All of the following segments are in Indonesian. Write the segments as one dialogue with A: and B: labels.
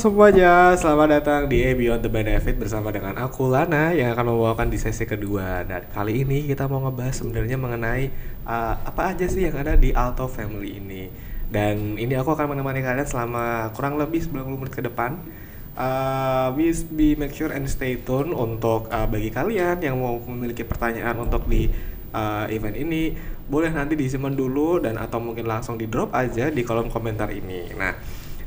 A: Semuanya, selamat datang di A Beyond the Benefit bersama dengan aku Lana yang akan membawakan di sesi kedua. Dan kali ini kita mau ngebahas sebenarnya mengenai uh, apa aja sih yang ada di Alto Family ini. Dan ini aku akan menemani kalian selama kurang lebih 90 menit ke depan. Uh, please be make sure and stay tune untuk uh, bagi kalian yang mau memiliki pertanyaan untuk di uh, event ini boleh nanti disimpan dulu dan atau mungkin langsung di drop aja di kolom komentar ini. Nah,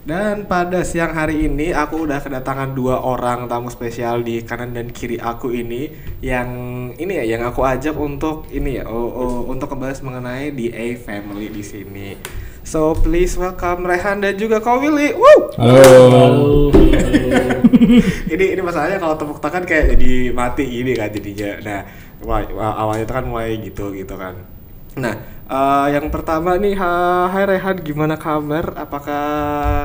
A: dan pada siang hari ini aku udah kedatangan dua orang tamu spesial di kanan dan kiri aku ini yang ini ya yang aku ajak untuk ini ya oh, oh, untuk membahas mengenai di A Family di sini. So please welcome Rehan dan juga Kau Willy. Woo!
B: Halo.
A: ini ini masalahnya kalau tepuk tangan kayak jadi mati gini kan jadinya. Nah, awalnya itu kan mulai gitu gitu kan. Nah, uh, yang pertama nih, ha, hai Rehan, gimana kabar? Apakah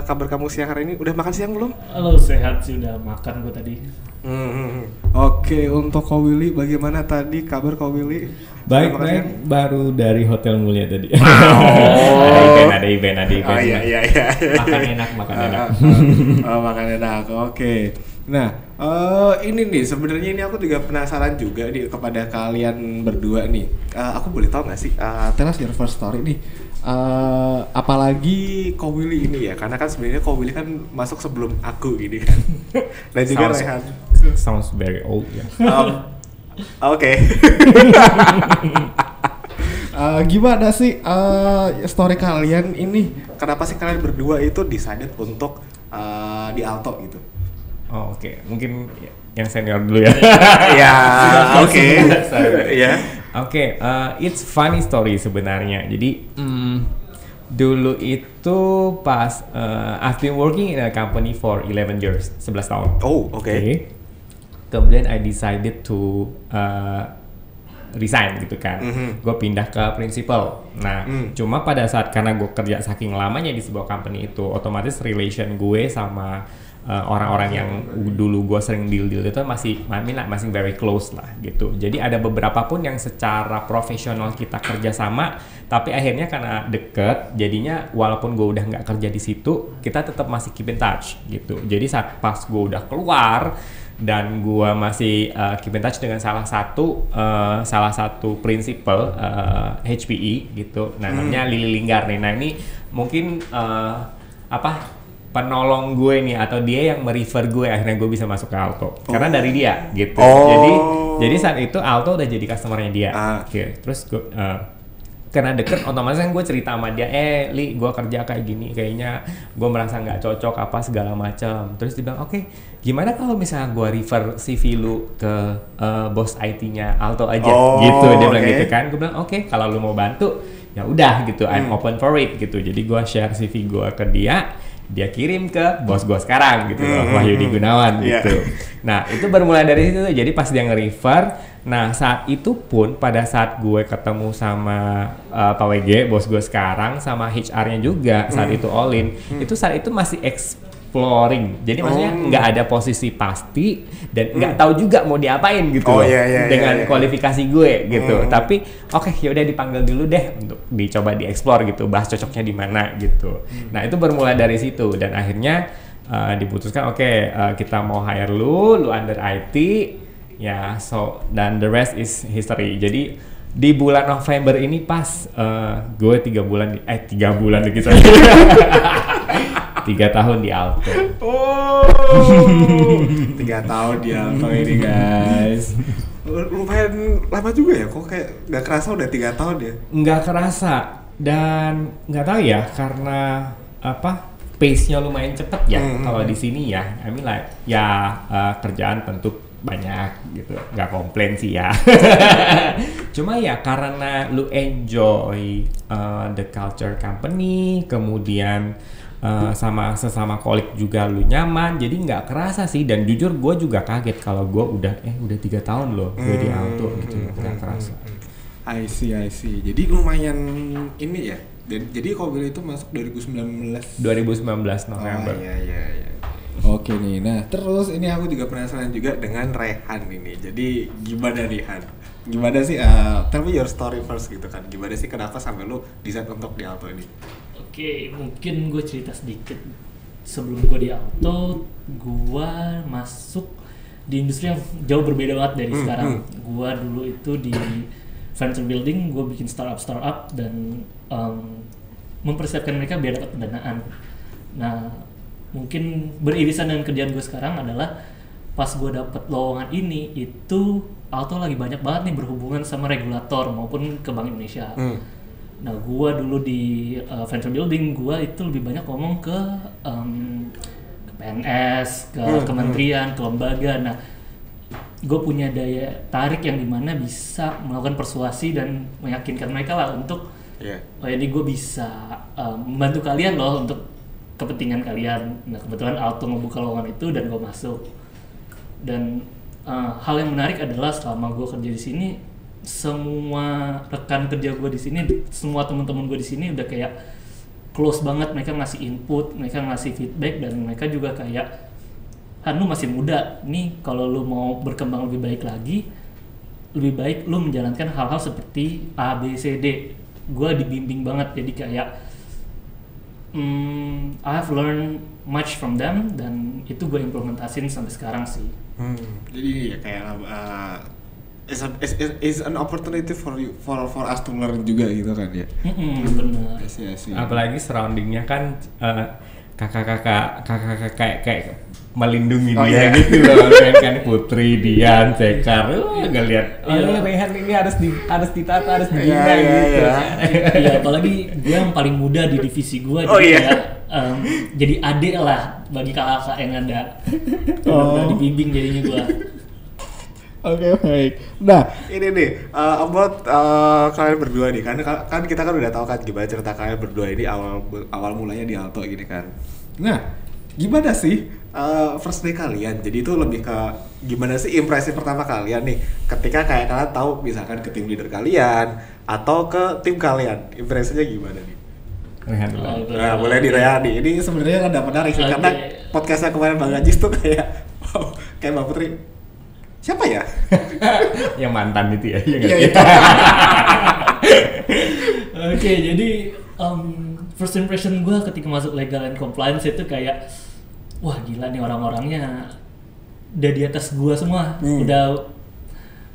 A: kabar kamu siang hari ini? Udah makan siang belum?
B: Halo, sehat sih, udah makan gue tadi.
A: Hmm. Oke, untuk Kau Willy, bagaimana tadi kabar Kau Willy?
C: Baik, baik. Siang? Baru dari Hotel Mulia tadi. Oh. ada event, ada event, ada event.
A: Oh iya, iya, iya.
C: Makan enak, makan enak.
A: oh, makan enak, oke. Nah, uh, ini nih sebenarnya ini aku juga penasaran juga nih kepada kalian berdua nih. Uh, aku boleh tahu nggak sih? Uh, tell us your first story nih. Uh, apalagi Kowili ini ya, karena kan sebenarnya Kowili kan masuk sebelum aku ini kan. Dan juga sounds, Rehan.
C: Sounds very old ya.
A: Um, Oke. Okay. uh, gimana sih uh, story kalian ini? Kenapa sih kalian berdua itu decided untuk uh, di Alto gitu?
C: Oh oke, okay. mungkin yang senior dulu ya.
A: ya, oke. Ya.
C: Oke, uh, it's funny story sebenarnya. Jadi um, dulu itu pas uh, I've been working in a company for 11 years, 11 tahun.
A: Oh, oke. Okay. Okay.
C: Kemudian I decided to uh, resign gitu kan. Mm -hmm. Gue pindah ke principal. Nah, mm. cuma pada saat karena gue kerja saking lamanya di sebuah company itu, otomatis relation gue sama Eh, orang-orang uh, yang dulu gue sering deal deal itu masih masih very close lah gitu. Jadi ada beberapa pun yang secara profesional kita kerja sama tapi akhirnya karena deket jadinya walaupun gue udah nggak kerja di situ kita tetap masih keep in touch gitu. Jadi saat pas gue udah keluar dan gue masih uh, keep in touch dengan salah satu uh, salah satu prinsipal uh, HPE gitu. Nah namanya hmm. Lili Linggar nih nah ini mungkin uh, apa penolong gue nih atau dia yang merefer gue akhirnya gue bisa masuk ke Alto oh. karena dari dia gitu oh. jadi jadi saat itu Alto udah jadi customernya dia ah. oke okay. terus gue uh, karena deket otomatis kan gue cerita sama dia eh li gue kerja kayak gini kayaknya gue merasa nggak cocok apa segala macam terus dia bilang oke okay, gimana kalau misalnya gue refer CV lu ke uh, bos IT-nya Alto aja oh, gitu dia bilang okay. gitu kan gue bilang oke okay, kalau lu mau bantu ya udah gitu I'm hmm. open for it gitu jadi gue share CV gue ke dia dia kirim ke bos gue sekarang gitu loh, mm-hmm. Wahyudi Gunawan yeah. gitu. Nah itu bermula dari situ jadi pas dia nge-refer, nah saat itu pun pada saat gue ketemu sama uh, Pak WG, bos gue sekarang sama HR-nya juga saat mm. itu all in, mm. itu saat itu masih exploring. Jadi maksudnya oh. nggak ada posisi pasti dan nggak hmm. tahu juga mau diapain gitu oh, loh iya, iya, iya dengan iya, iya. kualifikasi gue gitu. Hmm. Tapi oke okay, ya udah dipanggil dulu deh untuk dicoba dieksplor gitu, bahas cocoknya di mana gitu. Hmm. Nah, itu bermula dari situ dan akhirnya uh, diputuskan oke okay, uh, eh, kita mau hire lu, lu under IT ya so dan the rest is history. Jadi di bulan November ini pas uh, gue tiga bulan eh tiga bulan gitu tiga tahun di Alto.
A: Oh, tiga tahun di Alto ini guys. Lumayan lama juga ya, kok kayak nggak kerasa udah tiga tahun ya?
C: Nggak kerasa dan nggak tahu ya karena apa pace-nya lumayan cepet ya mm -hmm. kalau di sini ya. I mean like ya uh, kerjaan tentu banyak gitu nggak komplain sih ya cuma ya karena lu enjoy uh, the culture company kemudian uh, sama sesama kolik juga lu nyaman. Jadi nggak kerasa sih. Dan jujur gue juga kaget kalau gue udah eh udah tiga tahun loh gue di hmm, auto gitu hmm, nggak hmm, kerasa.
A: I see I see. Jadi lumayan ini ya. Jadi Kobil itu masuk 2019
C: 2019 November.
A: Oh, iya iya iya. Oke nih, nah terus ini aku juga penasaran juga dengan Rehan ini. Jadi gimana nih Han? gimana sih uh, tell me your story first gitu kan. Gimana sih kenapa sampai lu desain untuk di Alto ini
B: Oke, mungkin gue cerita sedikit sebelum gue di auto, gue masuk di industri yang jauh berbeda banget dari
A: Hmm,
B: sekarang. Gue dulu itu di venture building, gue bikin startup startup dan em, mempersiapkan mereka biar dapat pendanaan. Nah, mungkin beririsan dengan kerjaan gue sekarang adalah pas gue dapet lowongan ini itu auto lagi banyak banget nih berhubungan sama regulator maupun ke Bank Indonesia.
A: Hmm.
B: Nah, gua dulu di uh, venture building, gua itu lebih banyak ngomong ke em, ke PNS, ke
A: Hmm,
B: kementerian, ke lembaga. Nah, gue punya daya tarik yang di mana bisa melakukan persuasi dan meyakinkan mereka lah untuk
A: Iya.
B: oh ini gue bisa um, membantu kalian loh untuk kepentingan kalian. Nah kebetulan Alto membuka lowongan itu dan gue masuk. Dan uh, hal yang menarik adalah selama gue kerja di sini, semua rekan kerja gue di sini, semua teman-teman gue di sini udah kayak close banget. Mereka ngasih input, mereka ngasih feedback dan mereka juga kayak Han lu masih muda, nih kalau lu mau berkembang lebih baik lagi, lebih baik lu menjalankan hal-hal seperti A, B, C, D. Gue dibimbing banget, jadi kayak hmm, I have learned much from them dan itu gue implementasin sampai sekarang sih.
A: Hmm, jadi ya kayak uh, is, an, is, is, is an opportunity for you for for us to learn juga gitu kan ya.
B: Mm-mm, bener.
A: I see, I see.
C: apalagi surroundingnya kan eh, kakak-kakak kakak-kakak kayak kayak melindungi
A: Oh,
C: dia
A: iya.
C: gitu loh kan, kan Putri Dian Cekar nggak lihat oh. Rehan ini harus di harus ditata harus
A: Iya,
C: dibina
A: iya,
C: gitu
A: iya.
B: Iya, apalagi gue yang paling muda di divisi gue,
A: Oh,
B: jadi
A: iya.
B: kayak em, jadi adik lah bagi kakak-kakak yang ada.
A: Oh.
B: Udah dibimbing jadinya gue.
A: Oke baik. Nah ini nih uh, about uh, kalian berdua nih kan kan kita kan udah tahu kan gimana cerita kalian berdua ini awal awal mulanya di Alto gini kan. Nah gimana sih uh, first day kalian? Jadi itu lebih ke gimana sih impresi pertama kalian nih ketika kayak kalian tahu misalkan ke tim leader kalian atau ke tim kalian impresinya gimana nih?
C: Rehan dulu
B: Oh,
A: Nah, boleh di Rayani. Ini sebenarnya ada menarik sih karena podcastnya kemarin Bang Ajis tuh kayak wow, kayak Mbak Putri. Siapa ya?
C: yang mantan itu ya, iya
A: Iya, itu.
B: Oke, jadi em, first impression gue ketika masuk legal and compliance itu kayak wah gila nih orang-orangnya udah di atas gua semua,
A: Hmm.
B: udah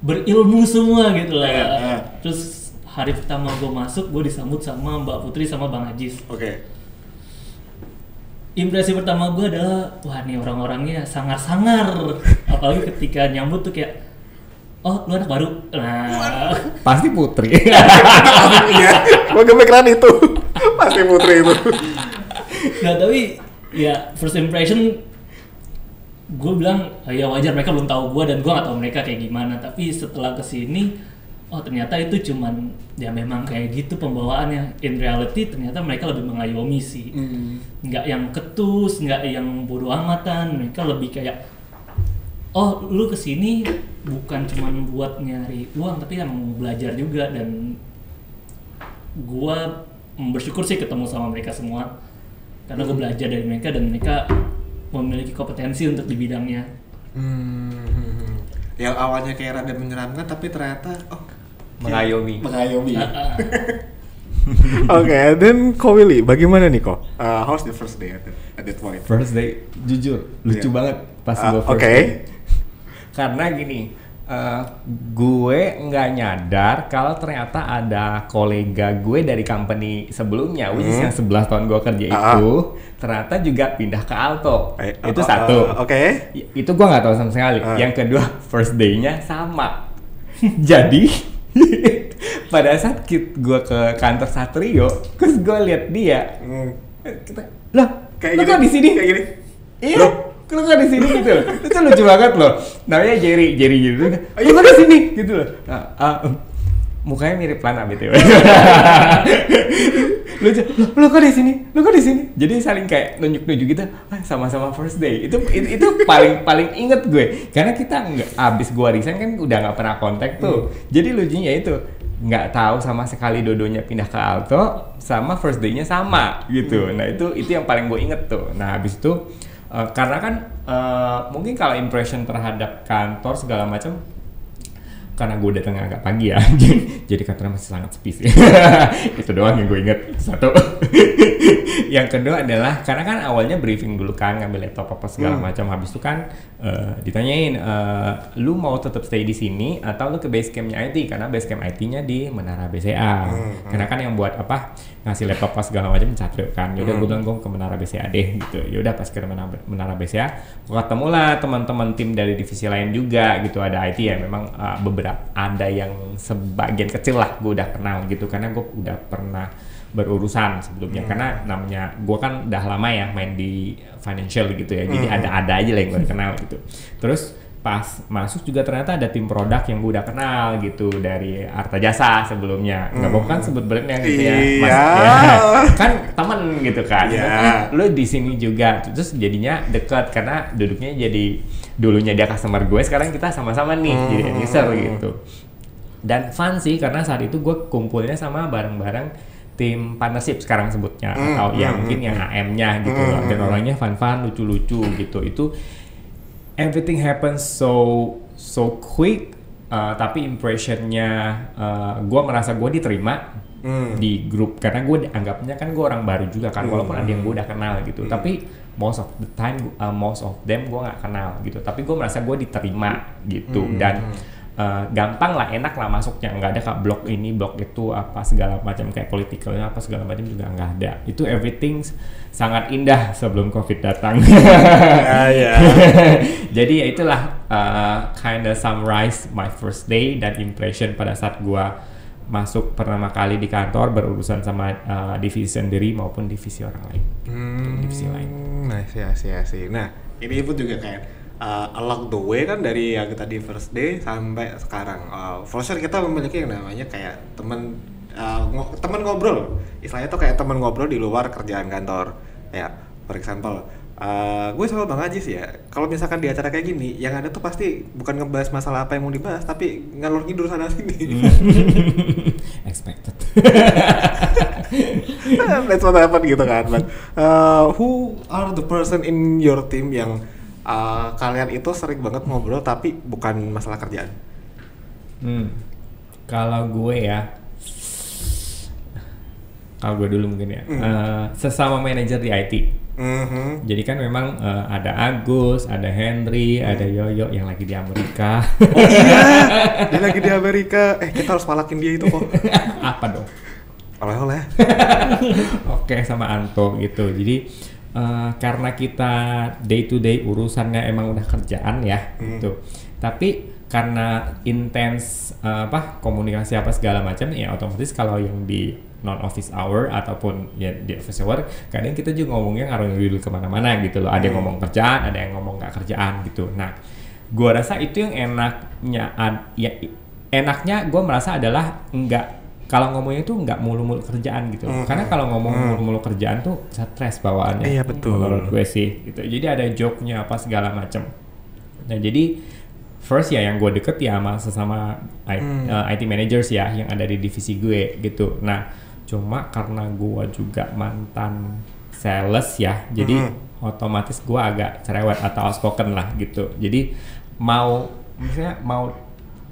B: berilmu semua gitu lah.
A: Iya, iya.
B: Terus hari pertama gue masuk, gue disambut sama Mbak Putri sama Bang Ajis.
A: Oke.
B: Impresi pertama gue adalah wah nih orang-orangnya sangar-sangar, apalagi ketika nyambut tuh kayak oh lu anak baru. Nah,
C: Pasti Putri.
A: Iya, gua kepikiran itu. Pasti Putri itu.
B: Nah tapi ya first impression gue bilang "Ah, ya wajar mereka belum tahu gue dan gue nggak tahu mereka kayak gimana tapi setelah ke sini oh ternyata itu cuman ya memang kayak gitu pembawaannya. In reality ternyata mereka lebih mengayomi sih nggak yang ketus nggak yang bodoh amatan. Mereka lebih kayak oh lu ke sini bukan cuman buat nyari uang tapi emang mau belajar juga. Dan gua bersyukur sih ketemu sama mereka semua. Karena gue belajar dari mereka dan mereka memiliki kompetensi untuk di bidangnya.
A: Hmm. Yang awalnya kayak rada menyeramkan tapi ternyata oh
C: Mengayomi.
A: Mengayomi.
B: Ah, ah.
A: Oke, then Ko Willy, bagaimana nih Ko? Uh, how's the first day at that, at that point?
C: First day, jujur, lucu
A: Iya.
C: banget pas
A: Ah,
C: gue first
A: oke.
C: day. Karena gini, eh, gue nggak nyadar kalau ternyata ada kolega gue dari company sebelumnya, which is
A: Hmm.
C: yang 11 tahun gue kerja
A: Ah.
C: itu, ternyata juga pindah ke Alto.
A: Eh,
C: itu
A: oh,
C: satu.
A: oh, Oke.
C: Y- Itu gue nggak tahu sama sekali.
A: Ah.
C: Yang kedua, first day-nya sama. Jadi pada saat gue ke kantor Satrio, terus gue lihat dia,
A: Hmm.
C: kita, lah,
A: Kayak
C: lu
A: gini.
C: kok di sini?
A: Kayak gini.
C: Iya,
A: Loh?
C: lu kok di sini gitu loh. Itu lucu banget loh. Namanya Jerry, Jerry gitu. Lu kok di sini gitu loh. Nah, ah, em, mukanya mirip Lana BTW. Lu, lu kok di sini? Lu kok di sini? Jadi saling kayak nunjuk-nunjuk gitu. "Ah, sama-sama first day. Itu itu, itu paling paling inget gue. Karena kita nggak abis gua resign kan udah nggak pernah kontak tuh. Jadi lucunya itu nggak tahu sama sekali dodonya pindah ke Alto sama first day-nya sama gitu. Nah itu itu yang paling gue inget tuh. Nah habis itu eh, karena kan eh, mungkin kalau impression terhadap kantor segala macam karena gue datang agak pagi ya jadi kantornya masih sangat sepi sih. Itu doang yang gue inget satu. Yang kedua adalah karena kan awalnya briefing dulu kan ngambil laptop apa segala
A: Hmm.
C: macam habis itu kan eh, ditanyain eh, lu mau tetap stay di sini atau lu ke base campnya IT karena base camp IT-nya di Menara BCA
A: Hmm,
C: karena kan yang buat apa ngasih laptop pas segala macam Catrio kan. Yaudah
A: Hmm.
C: gue bilang gue ke Menara BCA deh gitu. Yaudah pas ke Menara, Menara BCA gue ketemu lah teman-teman tim dari divisi lain juga gitu. Ada IT ya memang uh, beberapa ada yang sebagian kecil lah gue udah kenal gitu. Karena gue udah pernah berurusan sebelumnya. Karena namanya gue kan udah lama ya main di financial gitu ya. Jadi ada-ada aja lah yang gue kenal gitu. Terus pas masuk juga ternyata ada tim produk yang gue udah kenal gitu dari Arta Jasa sebelumnya. Nggak mau kan sebut brandnya gitu ya. Mas,
A: Iya.
C: ya. kan temen gitu kan.
A: Iya.
C: Eh, lu di sini juga. Terus jadinya deket karena duduknya jadi dulunya dia customer gue sekarang kita sama-sama nih
A: Hmm.
C: jadi end user gitu. Dan fun sih karena saat itu gue kumpulnya sama bareng-bareng tim partnership sekarang sebutnya
A: Hmm,
C: atau ya
A: hmm,
C: mungkin yang AM-nya gitu loh. dan orangnya fun-fun lucu-lucu gitu. Itu everything happens so so quick uh, tapi impressionnya uh, gue merasa gue diterima
A: Hmm.
C: di grup. Karena gue anggapnya kan gue orang baru juga kan walaupun ada yang gue udah kenal gitu. Tapi most of the time uh, most of them gue nggak kenal gitu. Tapi gue merasa gue diterima gitu. Dan uh, gampang lah enak lah masuknya. Nggak ada kak blog ini blog itu apa segala macam. Kayak politikalnya apa segala macam juga nggak ada. Itu everything sangat indah sebelum covid datang.
A: Ya, ya.
C: jadi ya itulah uh, kinda summarize my first day dan impression pada saat gua masuk pertama kali di kantor berurusan sama uh, divisi sendiri maupun divisi orang lain.
A: Hmm,
C: divisi lain.
A: Ya sih ya sih. Nah ini pun juga kayak uh, along the way kan dari yang tadi first day sampai sekarang. Uh, for sure kita memiliki yang namanya kayak teman uh, ngo- teman ngobrol. Istilahnya tuh kayak teman ngobrol di luar kerjaan kantor. Ya, for example, uh, gue sama Bang Ajis ya. Kalau misalkan di acara kayak gini, yang ada tuh pasti bukan ngebahas masalah apa yang mau dibahas, tapi ngalur ngidur sana sini.
C: Expected.
A: That's what happened gitu kan. But uh, who are the person in your team yang uh, kalian itu sering banget ngobrol tapi bukan masalah kerjaan?
C: hmm. Kalau gue ya, kalau gue dulu mungkin ya, uh, sesama manajer di IT.
A: Mhm.
C: Jadi kan memang uh, ada Agus, ada Henry, ada Yoyo yang lagi di Amerika.
A: Dia lagi di Amerika. Eh kita harus palakin dia itu kok.
C: Apa dong?
A: Oleh-oleh.
C: Oke sama Anto gitu. Jadi eh, karena kita day to day urusannya emang udah kerjaan ya gitu. Tapi karena intens eh, apa komunikasi apa segala macam ya otomatis kalau yang di non office hour ataupun ya di office hour kadang kita juga ngomongnya ngarung dulu ke mana-mana gitu loh. Ada yang ngomong kerjaan ada yang ngomong nggak kerjaan gitu. Nah gua rasa itu yang enaknya ya enaknya gua merasa adalah nggak kalau ngomongnya itu nggak mulu-mulu kerjaan gitu. Loh. karena kalau ngomong mulu-mulu kerjaan tuh stres bawaannya
A: Iya, betul.
C: menurut gue sih gitu. Jadi ada joke-nya apa segala macam nah jadi first ya yang gue deket ya sama sesama I- uh, IT managers ya yang ada di divisi gue gitu. Nah cuma karena gue juga mantan sales ya jadi otomatis gue agak cerewet atau outspoken lah gitu. Jadi mau misalnya mau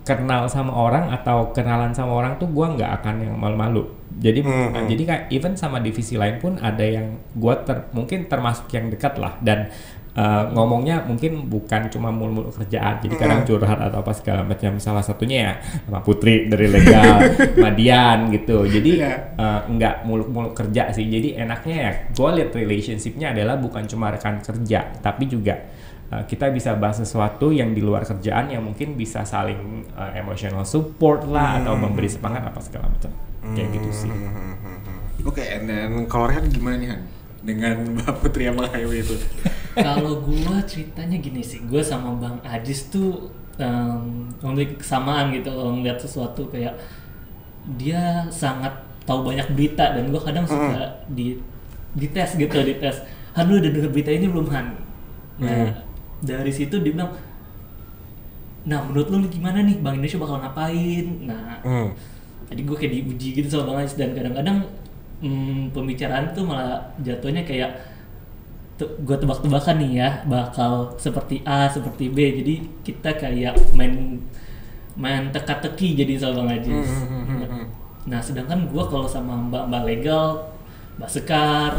C: kenal sama orang atau kenalan sama orang tuh gua nggak akan yang malu-malu. Jadi
A: Mhm.
C: jadi kayak even sama divisi lain pun ada yang gua ter, mungkin termasuk yang dekat lah. Dan uh, ngomongnya mungkin bukan cuma mulu-mulu kerjaan jadi kadang curhat atau apa segala macam. Salah satunya ya sama Putri dari legal Madian gitu. Jadi
A: Iya.
C: uh, nggak muluk-muluk kerja sih. Jadi enaknya ya gua lihat relationshipnya adalah bukan cuma rekan kerja tapi juga uh, kita bisa bahas sesuatu yang di luar kerjaan yang mungkin bisa saling uh, emotional support lah atau memberi semangat apa segala macam. Kayak gitu sih.
A: Oke, and then kalau Rehan gimana nih Han? Dengan Mbak Putri sama Highway itu?
B: kalau gua ceritanya gini sih gua sama bang Ajis tuh em, memiliki kesamaan gitu kalau ngeliat sesuatu kayak dia sangat tahu banyak berita dan gua kadang suka di dites gitu dites Han lu udah denger berita ini belum Han? Nah dari situ dia bilang nah menurut lu gimana nih Bank Indonesia bakal ngapain nah
A: Hmm.
B: tadi gue kayak diuji gitu sama Bang Ais dan kadang-kadang hmm, pembicaraan tuh malah jatuhnya kayak gue tebak-tebakan nih ya bakal seperti A seperti B jadi kita kayak main main teka-teki jadi sama Bang Ajis. Nah, sedangkan gua kalau sama Mbak-mbak legal, Mbak Sekar,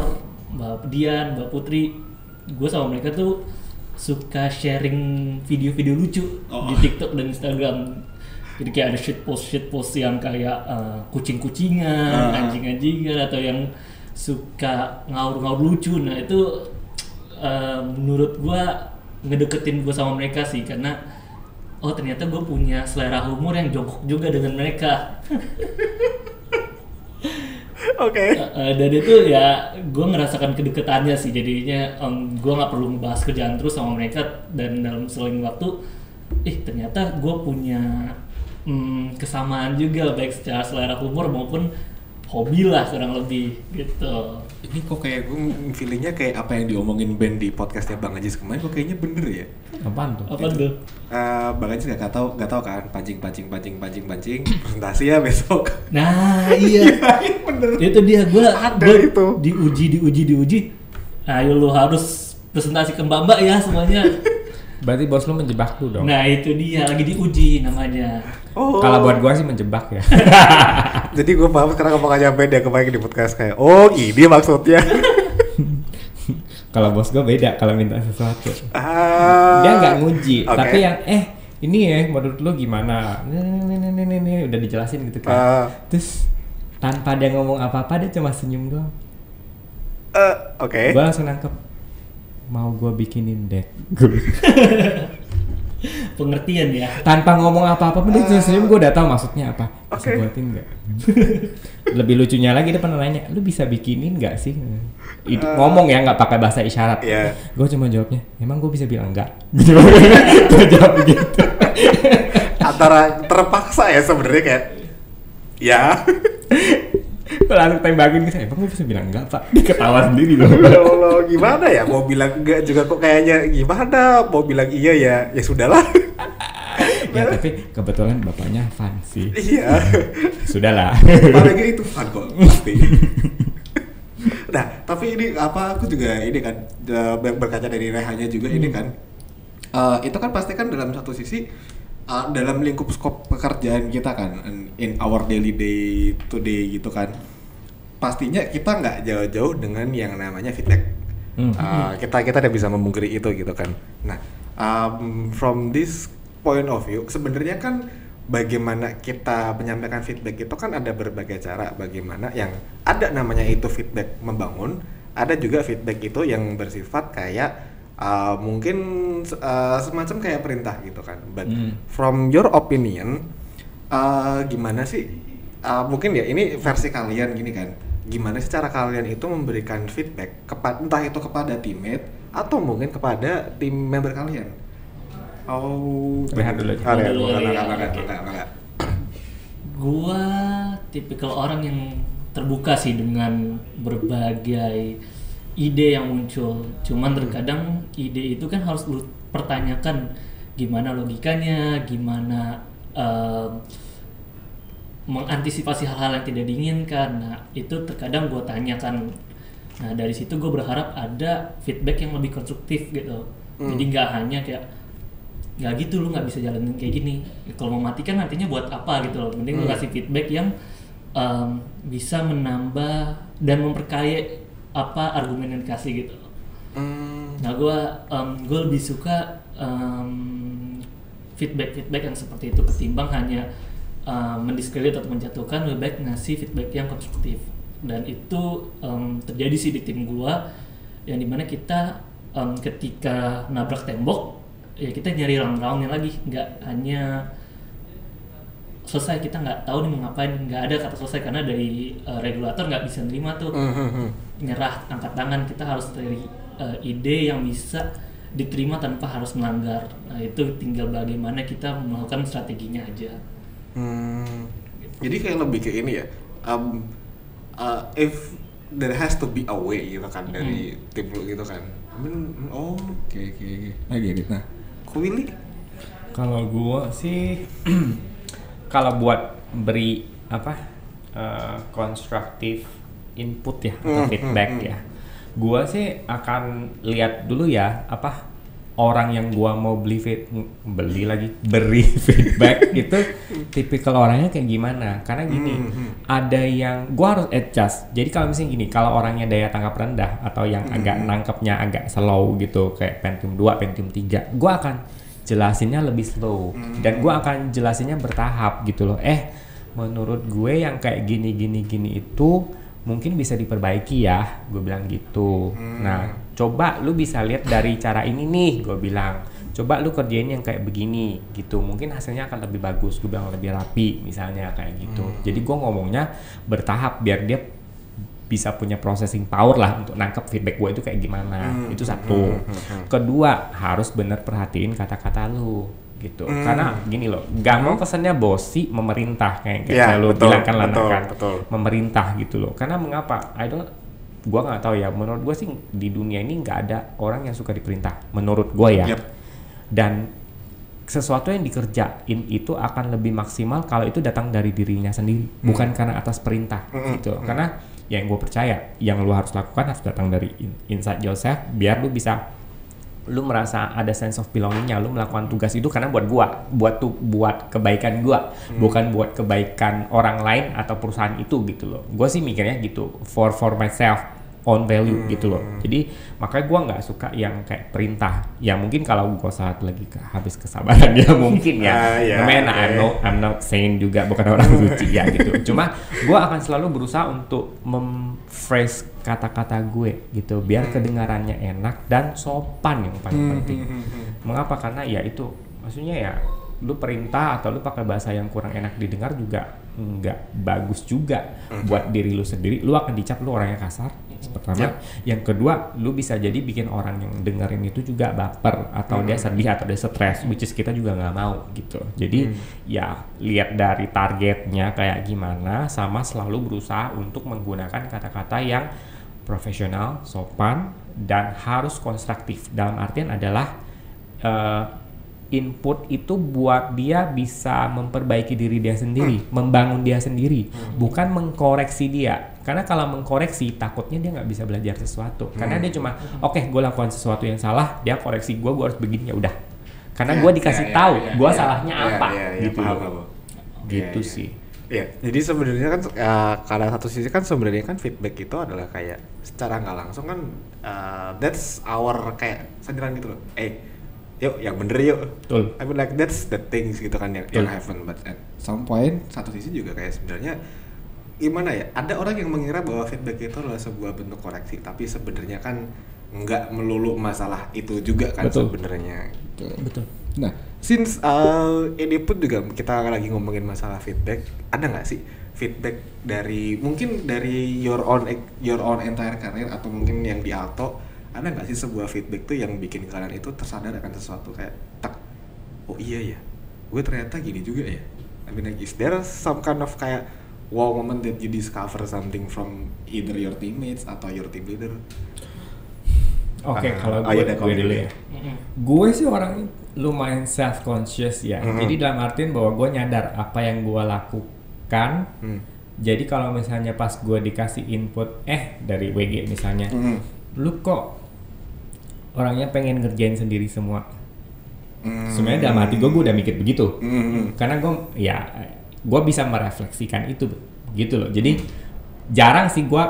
B: Mbak Dian, Mbak Putri, gua sama mereka tuh suka sharing video-video lucu
A: Oh.
B: di TikTok dan Instagram. Jadi kayak ada shit post shit post yang kayak uh, kucing-kucingan,
A: Ah.
B: anjing-anjingan atau yang suka ngaur-ngaur lucu. Nah, itu uh, menurut gua ngedeketin gua sama mereka sih karena oh ternyata gue punya selera humor yang jongkok juga dengan mereka
A: Oke.
B: Eh, dan itu ya gue ngerasakan kedeketannya sih jadinya gue nggak perlu ngebahas kerjaan terus sama mereka dan dalam seling waktu ih ternyata gue punya mm, kesamaan juga baik secara selera humor maupun hobi lah kurang lebih gitu
A: Ini kok kayak gue feelingnya kayak apa yang diomongin Ben di podcastnya Bang Ajis kemarin kok kayaknya bener ya.
C: Apaan tuh?
B: apa tuh
A: Eh, Bang Ajis gak tau, gak tau kan pancing pancing pancing pancing pancing presentasi ya besok.
B: nah iya
A: bener.
B: itu dia gue
A: Ada itu.
B: diuji diuji diuji ayo lu harus presentasi ke mbak mbak ya semuanya
C: Berarti bos lu menjebak lu dong.
B: nah itu dia lagi diuji namanya
A: Oh.
C: Kalau buat gua sih menjebak ya.
A: Jadi gue paham sekarang ngomongannya Ben ya kemarin di podcast kayak oh ini maksudnya.
C: Kalau bos gua beda kalau minta sesuatu.
A: ah.
C: Dia nggak nguji,
A: Oke.
C: tapi yang eh ini ya menurut lu gimana? Nih, nih, nih, nih, udah dijelasin gitu kan.
A: Ah.
C: Terus tanpa dia ngomong apa-apa dia cuma senyum doang.
A: Eh, Oke.
C: Gua langsung nangkep mau gua bikinin deck.
B: pengertian ya
C: tanpa ngomong apa-apa pun dia cuma senyum gua udah tahu maksudnya apa. Bisa
A: Oke.
C: buatin nggak? Lebih lucunya lagi dia pernah nanya, lu bisa bikinin nggak sih? Itu ngomong ya nggak pakai bahasa isyarat.
A: Iya.
C: Gue cuma jawabnya, emang gue bisa bilang enggak? Gue jawab begitu.
A: Antara terpaksa ya sebenarnya kayak ya.
C: Gue langsung tembakin gitu, emang gue bisa bilang enggak pak? Dia ketawa sendiri dong.
A: ya Allah gimana ya? Mau bilang enggak juga kok kayaknya gimana? Mau bilang iya ya ya sudahlah.
C: Ya tapi kebetulan bapaknya fun sih.
A: iya.
C: Sudahlah.
A: apalagi itu fun kok. Pasti nah tapi ini apa aku juga ini kan eh, ber- berkaca dari rehanya juga ini kan. Eh, itu kan pasti kan dalam satu sisi eh, dalam lingkup skop pekerjaan kita kan in our daily day to day gitu kan pastinya kita nggak jauh-jauh dengan yang namanya feedback
C: Hmm.
A: Uh, kita kita tidak bisa memungkiri itu gitu kan. Nah, um, from this point of view, sebenarnya kan bagaimana kita menyampaikan feedback itu kan ada berbagai cara. Bagaimana yang ada namanya itu feedback membangun, ada juga feedback itu yang bersifat kayak uh, mungkin uh, semacam kayak perintah gitu kan. But
C: Hmm.
A: from your opinion, uh, gimana sih? Uh, mungkin ya ini versi kalian gini kan gimana sih cara kalian itu memberikan feedback kepada entah itu kepada teammate atau mungkin kepada tim member kalian oh
C: Rehat dulu aja.
A: Ah, rehat
B: Dulu, ya, gua tipikal orang yang terbuka sih dengan berbagai ide yang muncul cuman terkadang ide itu kan harus lu pertanyakan gimana logikanya gimana eh, mengantisipasi hal-hal yang tidak diinginkan. Nah, itu terkadang gue tanyakan. Nah, dari situ gue berharap ada feedback yang lebih konstruktif gitu. Jadi nggak hanya kayak nggak gitu lu nggak bisa jalanin kayak gini. Kalau mau matikan nantinya buat apa gitu loh. Mending lu kasih feedback yang em, bisa menambah dan memperkaya apa argumen yang dikasih gitu.
A: Hmm,
B: Nah, gue gue lebih suka feedback feedback yang seperti itu ketimbang hanya um, mendiskredit atau menjatuhkan lebih baik ngasih feedback yang konstruktif. Dan itu em, terjadi sih di tim gue yang di mana kita em, ketika nabrak tembok ya kita nyari round-roundnya lagi. Nggak hanya selesai kita nggak tahu nih mau ngapain. Nggak ada kata selesai karena dari eh, regulator nggak bisa nerima tuh.
A: Hmm, hmm, hmm.
B: Nyerah angkat tangan kita harus dari uh, ide yang bisa diterima tanpa harus melanggar nah itu tinggal bagaimana kita melakukan strateginya aja
A: Hmm, jadi kayak lebih ke ini ya. Um, uh, if there has to be a way gitu kan dari tim lu gitu kan. Hmm, oh, oke oke oke. I get it. Nah, kok Willy?
C: Kalau gua sih kalau buat beri apa eh, konstruktif input ya atau
A: Hmm,
C: feedback
A: hmm, hmm.
C: ya, gua sih akan lihat dulu ya apa orang yang gua mau beli feed, beli lagi beri feedback itu tipikal orangnya kayak gimana. Karena gini ada yang gua harus adjust. Jadi kalau misalnya gini kalau orangnya daya tangkap rendah atau yang agak nangkepnya agak slow gitu kayak Pentium 2 Pentium 3 gua akan jelasinnya lebih slow. Dan gua akan jelasinnya bertahap gitu loh. Eh menurut gue yang kayak gini gini gini itu mungkin bisa diperbaiki ya. Gue bilang gitu. Nah coba lu bisa lihat dari cara ini nih gue bilang. Coba lu kerjain yang kayak begini gitu. Mungkin hasilnya akan lebih bagus gue bilang lebih rapi misalnya kayak gitu. Jadi gue ngomongnya bertahap biar dia bisa punya processing power lah untuk nangkep feedback gue itu kayak gimana. Itu satu. Kedua harus bener perhatiin kata-kata lu gitu. Karena gini loh gak mau kesannya bosi memerintah kayak kayak
A: Ya,
C: lu
A: betul,
C: bilang kan
A: betul,
C: kan.
A: betul.
C: memerintah gitu loh. Karena mengapa? I don't gua nggak tahu ya. Menurut gua sih di dunia ini nggak ada orang yang suka diperintah. Menurut gua ya.
A: Yep.
C: dan sesuatu yang dikerjain itu akan lebih maksimal kalau itu datang dari dirinya sendiri bukan karena atas perintah gitu. Karena yang gue percaya yang lu harus lakukan harus datang dari in- inside yourself biar lu bisa lu merasa ada sense of belongingnya lu melakukan tugas itu karena buat gua buat tuh buat kebaikan gua bukan buat kebaikan orang lain atau perusahaan itu gitu loh. Gue sih mikirnya gitu for for myself own value gitu loh. Jadi makanya gua nggak suka yang kayak perintah. Yang mungkin kalau gua saat lagi ke- habis kesabaran ya mungkin
A: Ah,
C: ya.
A: Ya,
C: namanya
A: oke.
C: I'm not I'm not saying juga bukan orang suci ya gitu. Cuma gua akan selalu berusaha untuk memphrase kata-kata gue gitu biar kedengarannya enak dan sopan yang paling penting. mengapa? Karena ya itu maksudnya ya lu perintah atau lu pakai bahasa yang kurang enak didengar juga nggak bagus juga buat diri lu sendiri. Lu akan dicap lu orangnya kasar pertama. Yang kedua lu bisa jadi bikin orang yang dengerin itu juga baper atau dia sedih atau dia stres which is kita juga nggak mau gitu. Jadi ya lihat dari targetnya kayak gimana sama selalu berusaha untuk menggunakan kata-kata yang profesional sopan dan harus konstruktif. Dalam artian adalah eh, input itu buat dia bisa memperbaiki diri dia sendiri, membangun dia sendiri, bukan mengkoreksi dia. Karena kalau mengkoreksi, takutnya dia nggak bisa belajar sesuatu. Karena dia cuma, oke, gue lakukan sesuatu yang salah, dia koreksi gue, gue harus begini ya udah. Karena gue dikasih
A: Ya, ya,
C: tahu,
A: ya,
C: gue
A: ya.
C: salahnya
A: Ya,
C: apa,
A: ya, ya,
C: gitu.
A: paham, paham.
C: Gitu
A: Ya, ya.
C: sih.
A: Iya, jadi sebenarnya kan uh, karena satu sisi kan sebenarnya kan feedback itu adalah kayak secara nggak langsung kan uh, that's our kayak sandiran gitu loh. Eh, yuk yang bener yuk.
C: Betul.
A: I mean like that's the things gitu kan yang,
C: Betul.
A: yang happen but at some point satu sisi juga kayak sebenarnya gimana ya? Ada orang yang mengira bahwa feedback itu adalah sebuah bentuk koreksi, tapi sebenarnya kan nggak melulu masalah itu juga kan
C: Betul.
A: sebenarnya.
C: Betul.
A: Nah, since uh, ini pun juga kita lagi ngomongin masalah feedback, ada nggak sih feedback dari mungkin dari your own your own entire career atau mungkin yang di Alto, ada nggak sih sebuah feedback tuh yang bikin kalian itu tersadar akan sesuatu kayak tak, oh iya ya, gue ternyata gini juga ya. I mean like, is there some kind of kayak wow moment that you discover something from either your teammates atau your team leader?
C: Oke,
A: Ah,
C: kalau
A: oh,
C: gue,
A: iya deh,
C: gue
A: kalau
C: dulu ya. Gue sih orang lumayan self conscious ya.
A: Mhm.
C: Jadi dalam artian bahwa gue nyadar apa yang gue lakukan.
A: Hmm.
C: Jadi kalau misalnya pas gue dikasih input, eh dari WG misalnya,
A: Hmm.
C: lu kok orangnya pengen ngerjain sendiri semua.
A: Hmm.
C: Sebenarnya dalam hati gue, gue udah mikir begitu.
A: Hmm.
C: Karena gue, ya, gue bisa merefleksikan itu, gitu loh. Jadi jarang sih gue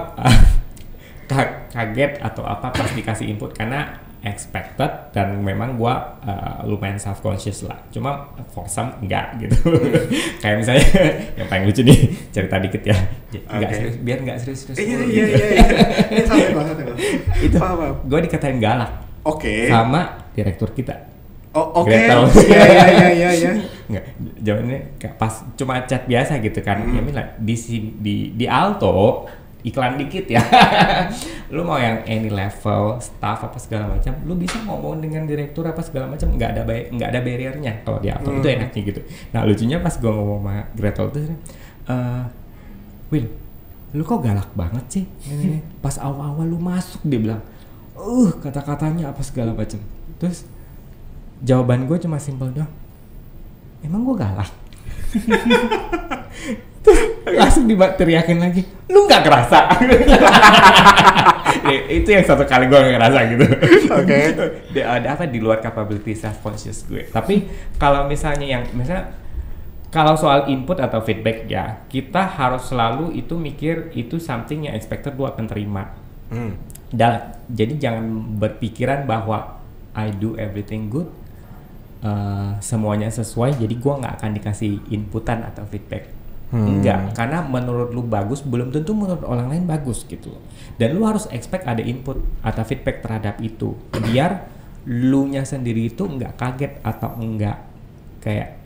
C: ka- kaget atau apa pas dikasih input karena expected dan memang gua uh, lumayan self conscious lah cuma for some enggak gitu kayak misalnya yang paling lucu nih cerita dikit ya enggak
A: Oke.
C: serius biar enggak serius serius
A: Iya iya iya iya. Ini banget
C: itu gue dikatain galak
A: Oke.
C: sama direktur kita
A: Oh oke.
C: Gretel.
A: Iya iya iya iya iya.
C: Enggak, jawabannya kayak pas cuma chat biasa gitu kan.
A: Hmm.
C: Ya Mila, di di di Alto iklan dikit ya. lu mau yang any level staff apa segala macam, lu bisa ngomong dengan direktur apa segala macam, nggak ada nggak ada barriernya kalau di Alto itu
A: Hmm.
C: enaknya gitu. Nah lucunya pas gua ngomong sama Gretel tuh, eh Will, lu kok galak banget sih? Pas awal-awal lu masuk dia bilang, uh kata-katanya apa segala macam. Terus jawaban gue cuma simpel doang. Emang gue galak? langsung diteriakin lagi lu nggak kerasa Ya, itu yang satu kali gue ngerasa gitu
A: Oke.
C: Di- ada apa di luar capability self conscious gue tapi kalau misalnya yang misalnya kalau soal input atau feedback ya kita harus selalu itu mikir itu something yang expected gue akan terima
A: Hmm.
C: Da- jadi jangan berpikiran bahwa I do everything good uh, semuanya sesuai jadi gua nggak akan dikasih inputan atau feedback
A: Hmm.
C: enggak karena menurut lu bagus belum tentu menurut orang lain bagus gitu dan lu harus expect ada input atau feedback terhadap itu biar lu nya sendiri itu nggak kaget atau enggak kayak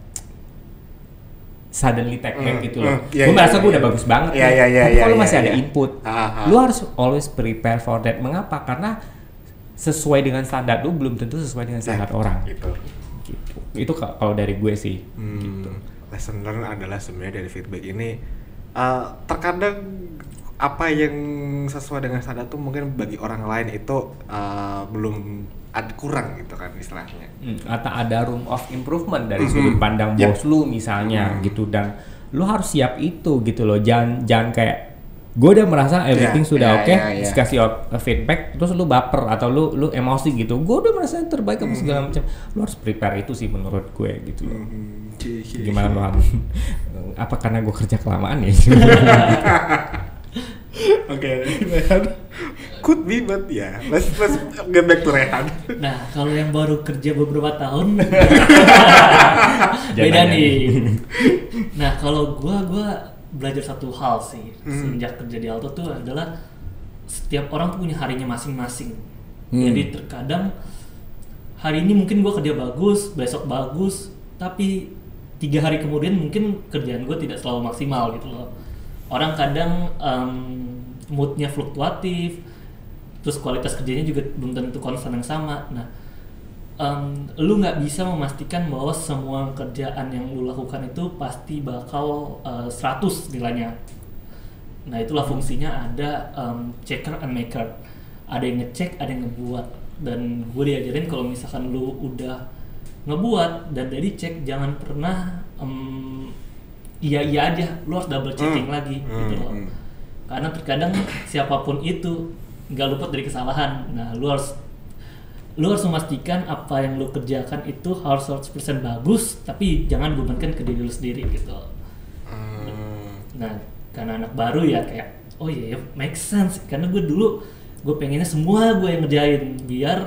C: suddenly take
A: Hmm,
C: gitu loh.
A: hmm, iya,
C: gue
A: iya,
C: merasa
A: iya,
C: gue udah
A: iya.
C: bagus banget.
A: Iya,
C: nih.
A: iya, iya,
C: Tapi
A: iya,
C: kalau
A: iya,
C: masih ada
A: iya.
C: input,
A: Ah, ah.
C: lu harus always prepare for that. Mengapa? Karena sesuai dengan standar lu belum tentu sesuai dengan standar orang.
A: Gitu.
C: Itu ka- kalau dari gue sih.
A: Hmm,
C: Gitu.
A: lesson learn adalah sebenarnya dari feedback ini uh, terkadang apa yang sesuai dengan standar tuh mungkin bagi orang lain itu uh, belum ada kurang gitu kan istilahnya.
C: Hmm, atau ada room of improvement dari
A: Mhm.
C: sudut pandang
A: Yep.
C: bos lu misalnya
A: Mhm.
C: gitu dan lu harus siap itu gitu loh. Jangan jangan kayak gue udah merasa everything
A: Iya,
C: sudah
A: iya,
C: oke,
A: iya, iya.
C: terus kasih op- feedback, terus lu baper atau lu lu emosi gitu. Gue udah merasa yang terbaik apa segala macam. Lu harus prepare itu sih menurut gue gitu loh.
A: Hmm, cie,
C: Gimana lu Han? Apa karena gue kerja kelamaan ya?
A: Oke, Rehan. Could be, but ya. Let's let's get back to Rehan.
B: Nah, kalau yang baru kerja beberapa tahun beda nih. Nah, kalau gua gua belajar satu hal sih
A: Hmm.
B: sejak kerja di Alto tuh adalah setiap orang tuh punya harinya masing-masing.
C: Hmm.
B: Jadi terkadang hari ini mungkin gua kerja bagus, besok bagus, tapi tiga hari kemudian mungkin kerjaan gue tidak selalu maksimal gitu loh. Orang kadang em, moodnya fluktuatif, terus kualitas kerjanya juga belum tentu konstan yang sama. Nah, em, lu nggak bisa memastikan bahwa semua kerjaan yang lu lakukan itu pasti bakal eh, 100 nilainya. Nah itulah fungsinya ada em, checker and maker. Ada yang ngecek, ada yang ngebuat. Dan gue diajarin kalau misalkan lu udah ngebuat dan dari cek jangan pernah em, iya iya aja. Lu harus double checking
A: Hmm.
B: lagi
A: Hmm,
B: gitu loh.
A: hmm.
B: Karena terkadang siapa pun itu nggak luput dari kesalahan. Nah lu harus lu harus memastikan apa yang lu kerjakan itu harus 100% bagus tapi jangan bebankan ke diri lu sendiri gitu.
A: Hmm.
B: Nah, karena anak baru ya kayak, oh iya, ya, make sense. Karena gue dulu, gue pengennya semua gue yang ngerjain biar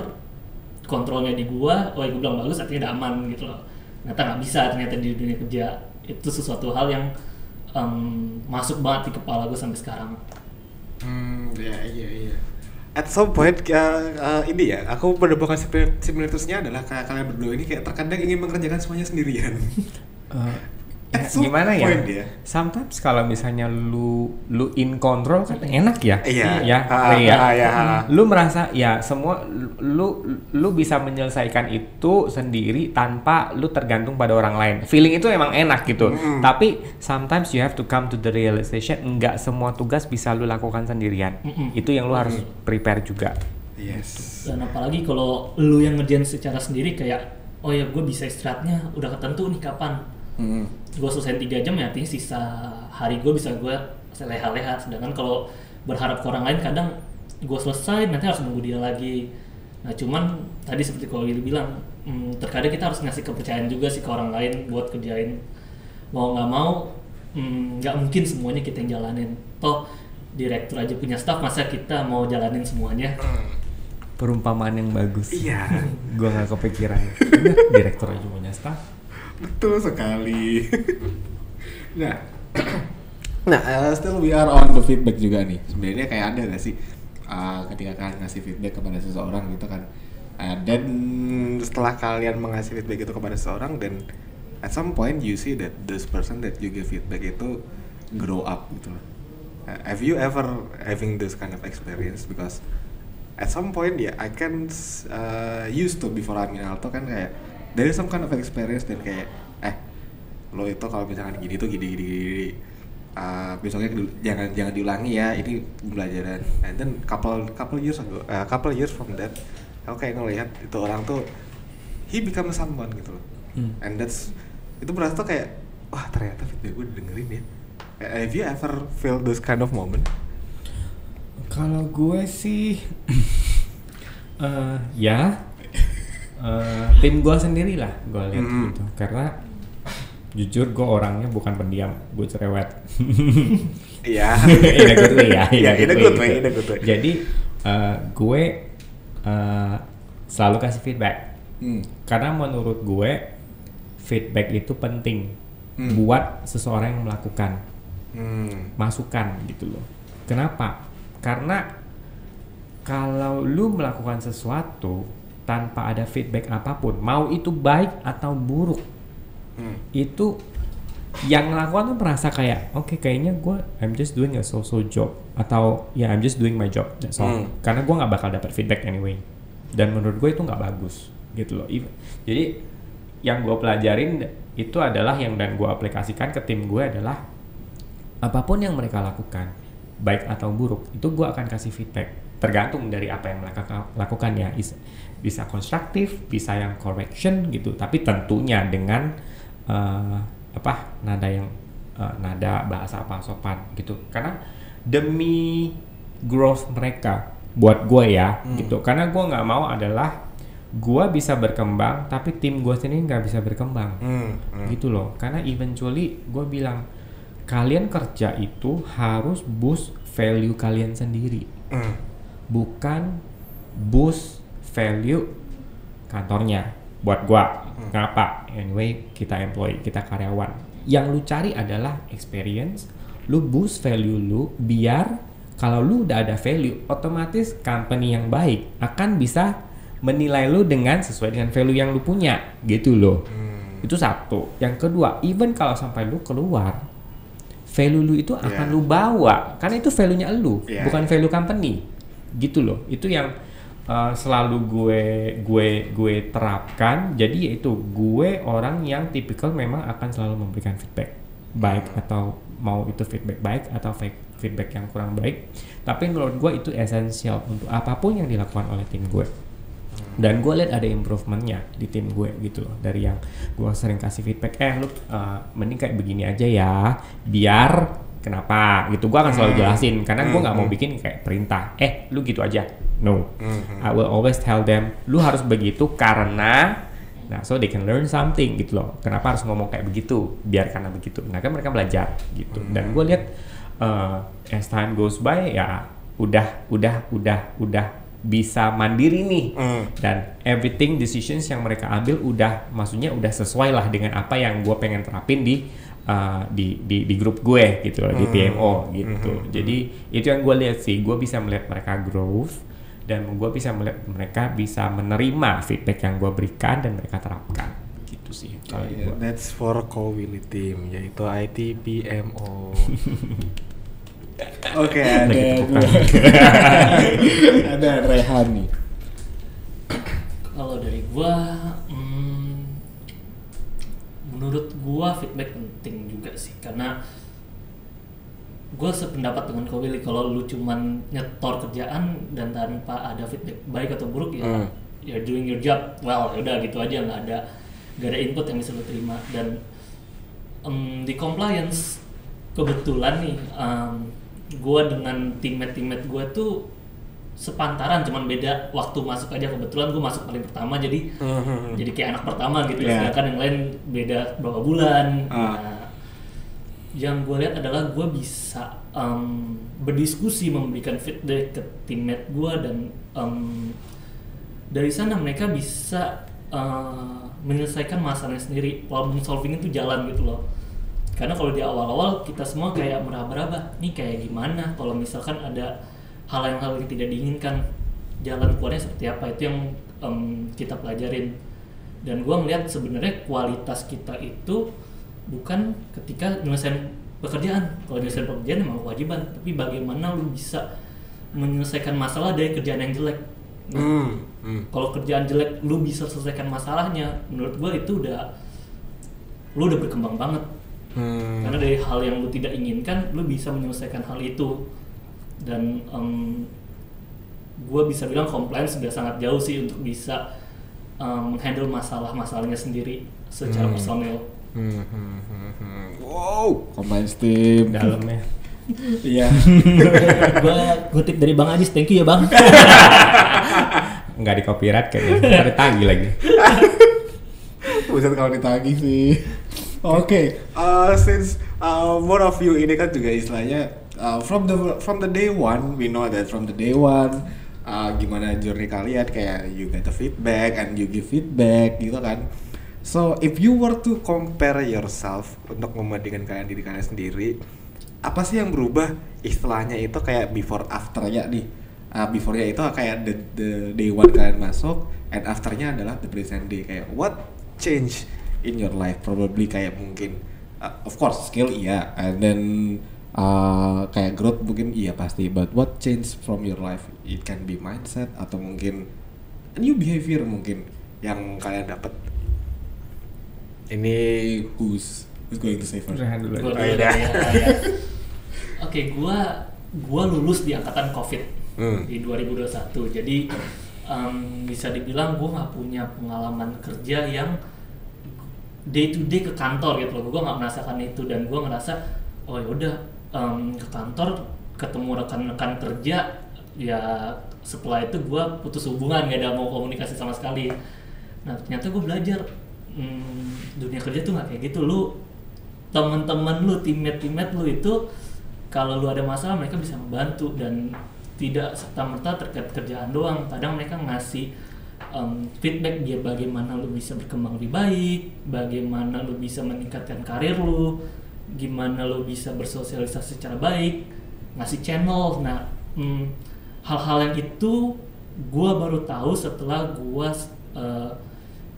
B: kontrolnya di gue, oh ya gue bilang bagus, artinya udah aman gitu loh. Ternyata nggak bisa ternyata di dunia kerja itu sesuatu hal yang em, masuk banget di kepala gue sampai sekarang.
A: Hmm, ya iya iya. At some point uh, uh, ini ya, aku menemukan simil- similaritusnya adalah kayak kalian berdua ini kayak terkadang ingin mengerjakan semuanya sendirian. At
C: ya, gimana ya?
A: ya.
C: Sometimes kalau misalnya lu lu in control kan enak ya.
A: Iya.
C: Ya,
A: Ah,
C: Ray, ya.
A: ah, ya, ah.
C: Lu merasa ya semua lu lu bisa menyelesaikan itu sendiri tanpa lu tergantung pada orang lain. Feeling itu emang enak gitu.
A: Mm-mm.
C: Tapi sometimes you have to come to the realization enggak semua tugas bisa lu lakukan sendirian.
B: Mm-mm.
C: Itu yang lu harus prepare juga.
A: Yes.
B: Dan apalagi kalau lu yang ngerjain secara sendiri kayak, oh ya gue bisa istirahatnya udah ketentu nih kapan.
A: Hmm.
B: gue selesai tiga jam ya artinya sisa hari gue bisa gue leha-leha sedangkan kalau berharap ke orang lain kadang gue selesai nanti harus nunggu dia lagi nah cuman tadi seperti kalau Willy bilang hmm, terkadang kita harus ngasih kepercayaan juga sih ke orang lain buat kerjain mau nggak mau hmm, nggak mungkin semuanya kita yang jalanin toh direktur aja punya staff masa kita mau jalanin semuanya
C: Perumpamaan yang bagus.
A: Iya.
C: Gua nggak kepikiran. Bener, direktur aja punya staff.
A: Betul sekali. nah, nah uh, still we are on the feedback juga nih. Sebenarnya kayak ada gak sih uh, ketika kalian ngasih feedback kepada seseorang gitu kan, uh, dan setelah kalian mengasih feedback itu kepada seseorang dan at some point you see that this person that you give feedback itu grow up gitu. Uh, have you ever having this kind of experience because at some point ya I can uh, used to before I'm in Alto kan kayak there is some kind of experience dan kayak eh lo itu kalau misalkan gini tuh gini gini gini uh, besoknya jangan jangan diulangi ya ini pembelajaran. And then couple couple years ago uh, couple years from that aku kayak ngelihat itu orang tuh he become someone gitu loh.
C: Hmm.
A: and that's itu berarti tuh kayak wah ternyata feedback gue didengerin ya. Have you ever feel this kind of moment?
C: Kalau gue sih, eh, ya, eh, tim gue sendiri lah gue lihat
A: Mm-mm.
C: gitu. Karena jujur gue orangnya bukan pendiam, gue cerewet.
A: Iya.
C: in a good way ya.
A: Iya, in a good way,
C: gitu.
A: in a good way.
C: Jadi eh, gue eh, selalu kasih feedback.
A: Hmm.
C: Karena menurut gue feedback itu penting
A: Hmm.
C: buat seseorang yang melakukan
A: Hmm.
C: masukan gitu loh. Kenapa? Karena kalau lu melakukan sesuatu tanpa ada feedback apa pun, mau itu baik atau buruk,
A: Hmm.
C: itu yang melakukan tuh merasa kayak oke kayaknya gue I'm just doing a so-so job atau ya I'm just doing my job that's all.
A: Hmm.
C: Karena gue nggak bakal dapat feedback anyway. Dan menurut gue itu nggak bagus gitu loh. Jadi yang gue pelajarin itu adalah yang dan gue aplikasikan ke tim gue adalah apa pun yang mereka lakukan baik atau buruk itu gue akan kasih feedback tergantung dari apa yang mereka ka- lakukan ya bisa konstruktif bisa yang correction gitu tapi tentunya dengan eh, apa nada yang eh, nada bahasa apa sopan gitu karena demi growth mereka buat gue ya gitu karena gue nggak mau adalah gue bisa berkembang tapi tim gue sendiri nggak bisa berkembang
A: Hmm. Hmm.
C: gitu loh karena eventually gue bilang kalian kerja itu harus boost value kalian sendiri
A: Hmm.
C: bukan boost value kantornya buat gua. Ngapa anyway kita employee kita karyawan. Yang lu cari adalah experience. Lu boost value lu biar kalau lu udah ada value otomatis company yang baik akan bisa menilai lu dengan sesuai dengan value yang lu punya. Gitu loh. Itu satu. Yang kedua even kalau sampai lu keluar value lu itu akan
A: Yeah.
C: lu bawa. Karena itu value-nya lu
A: Yeah.
C: bukan value company. Gitu loh. Itu yang uh, selalu gue gue gue terapkan. Jadi yaitu gue orang yang tipikal memang akan selalu memberikan feedback baik atau mau itu feedback baik atau feedback yang kurang baik. Tapi menurut gue itu esensial untuk apa pun yang dilakukan oleh tim gue. Dan gue lihat ada improvementnya di tim gue gitu loh. Dari yang gue sering kasih feedback eh lu uh, mending kayak begini aja ya biar kenapa? Gitu gue akan selalu jelasin. Karena gue nggak mau bikin kayak perintah eh lu gitu aja. No. I will always tell them lu harus begitu karena nah so they can learn something gitu loh. Kenapa harus ngomong kayak begitu? Biar karena begitu. Nah kan mereka belajar gitu. Dan gue lihat uh, as time goes by ya udah udah udah udah bisa mandiri nih.
A: Hmm.
C: dan everything decisions yang mereka ambil udah maksudnya udah sesuai lah dengan apa yang gue pengen terapin di uh, di, di di grup gue gitu loh, di PMO gitu jadi itu yang gue lihat sih gue bisa melihat mereka growth dan gue bisa melihat mereka bisa menerima feedback yang gue berikan dan mereka terapkan gitu sih kalau
A: Yeah,
C: gua.
A: That's for co-Willy team yaitu IT PMO. Oke, ada
D: ada Rehan nih.
B: Kalau dari gua, hmm, menurut gua feedback penting juga sih karena gua sependapat dengan Kau Willy kalau lu cuman nyetor kerjaan dan tanpa ada feedback baik atau buruk ya
A: Hmm.
B: you're doing your job well ya udah gitu aja nggak ada nggak ada input yang bisa lu terima dan em, di compliance kebetulan nih em, gua dengan teammate teammate gua tuh sepantaran cuman beda waktu masuk aja kebetulan gue masuk paling pertama jadi
A: Hmm.
B: jadi kayak anak pertama gitu
A: Yeah.
B: sedangkan yang lain beda berapa bulan
A: Ah.
B: Nah, yang gue lihat adalah gue bisa em, berdiskusi memberikan feedback ke teammate gue dan em, dari sana mereka bisa eh, menyelesaikan masalahnya sendiri. Problem solving itu jalan gitu loh. Karena kalau di awal-awal kita semua kayak meraba-raba nih kayak gimana? Kalau misalkan ada hal yang hal yang tidak diinginkan jalan keluarnya seperti apa? Itu yang em, kita pelajarin. Dan gue melihat sebenarnya kualitas kita itu bukan ketika menyelesaikan pekerjaan kalau menyelesaikan pekerjaan memang kewajiban tapi bagaimana lu bisa menyelesaikan masalah dari kerjaan yang jelek
A: Hmm. Hmm.
B: kalau kerjaan jelek lu bisa selesaikan masalahnya menurut gue itu udah lu udah berkembang banget
A: Hmm.
B: karena dari hal yang lu tidak inginkan lu bisa menyelesaikan hal itu dan gue bisa bilang compliance sudah sangat jauh sih untuk bisa menghandle masalah-masalahnya sendiri secara
A: Hmm.
B: personal
A: Hmm, hmm, hmm, hmm. Wow, combine steam.
C: dalamnya
A: Iya.
B: gue kutip dari Bang Ajis, thank you ya Bang.
C: nggak di copyright kayaknya ada tagi lagi
A: Buset kalau ditagih sih. Oke, uh, since uh, both of you ini kan juga istilahnya uh, from the from the day one we know that from the day one uh, gimana journey kalian kayak you get the feedback and you give feedback gitu kan. So if you were to compare yourself untuk membandingkan kalian diri kalian sendiri, apa sih yang berubah istilahnya itu kayak before afternya nih? Uh, before-nya itu kayak the, the day one kalian masuk and afternya adalah the present day. Kayak what change in your life? Probably kayak mungkin uh, of course skill iya. And then uh, kayak growth mungkin iya pasti. But what change from your life? It can be mindset atau mungkin new behavior mungkin yang kalian dapat ini who's who's going to say first
C: Rehan dulu
B: Gua
C: aja.
B: dulu
A: iya.
B: ya, ya. Oke, gua gua lulus di angkatan Covid
A: Hmm.
B: di 2021. Jadi em, bisa dibilang gua nggak punya pengalaman kerja yang day to day ke kantor gitu loh. Gua nggak merasakan itu dan gua ngerasa oh ya udah em, ke kantor ketemu rekan-rekan kerja ya setelah itu gua putus hubungan gak ada mau komunikasi sama sekali. Nah ternyata gue belajar hmm, dunia kerja tuh nggak kayak gitu. Lu teman-teman lu teammate-teammate lu itu kalau lu ada masalah mereka bisa membantu dan tidak serta merta terkait kerjaan doang. Kadang mereka ngasih em, feedback dia bagaimana lu bisa berkembang lebih baik bagaimana lu bisa meningkatkan karir lu gimana lu bisa bersosialisasi secara baik ngasih channel. Nah em, hal-hal yang itu gua baru tahu setelah gua eh,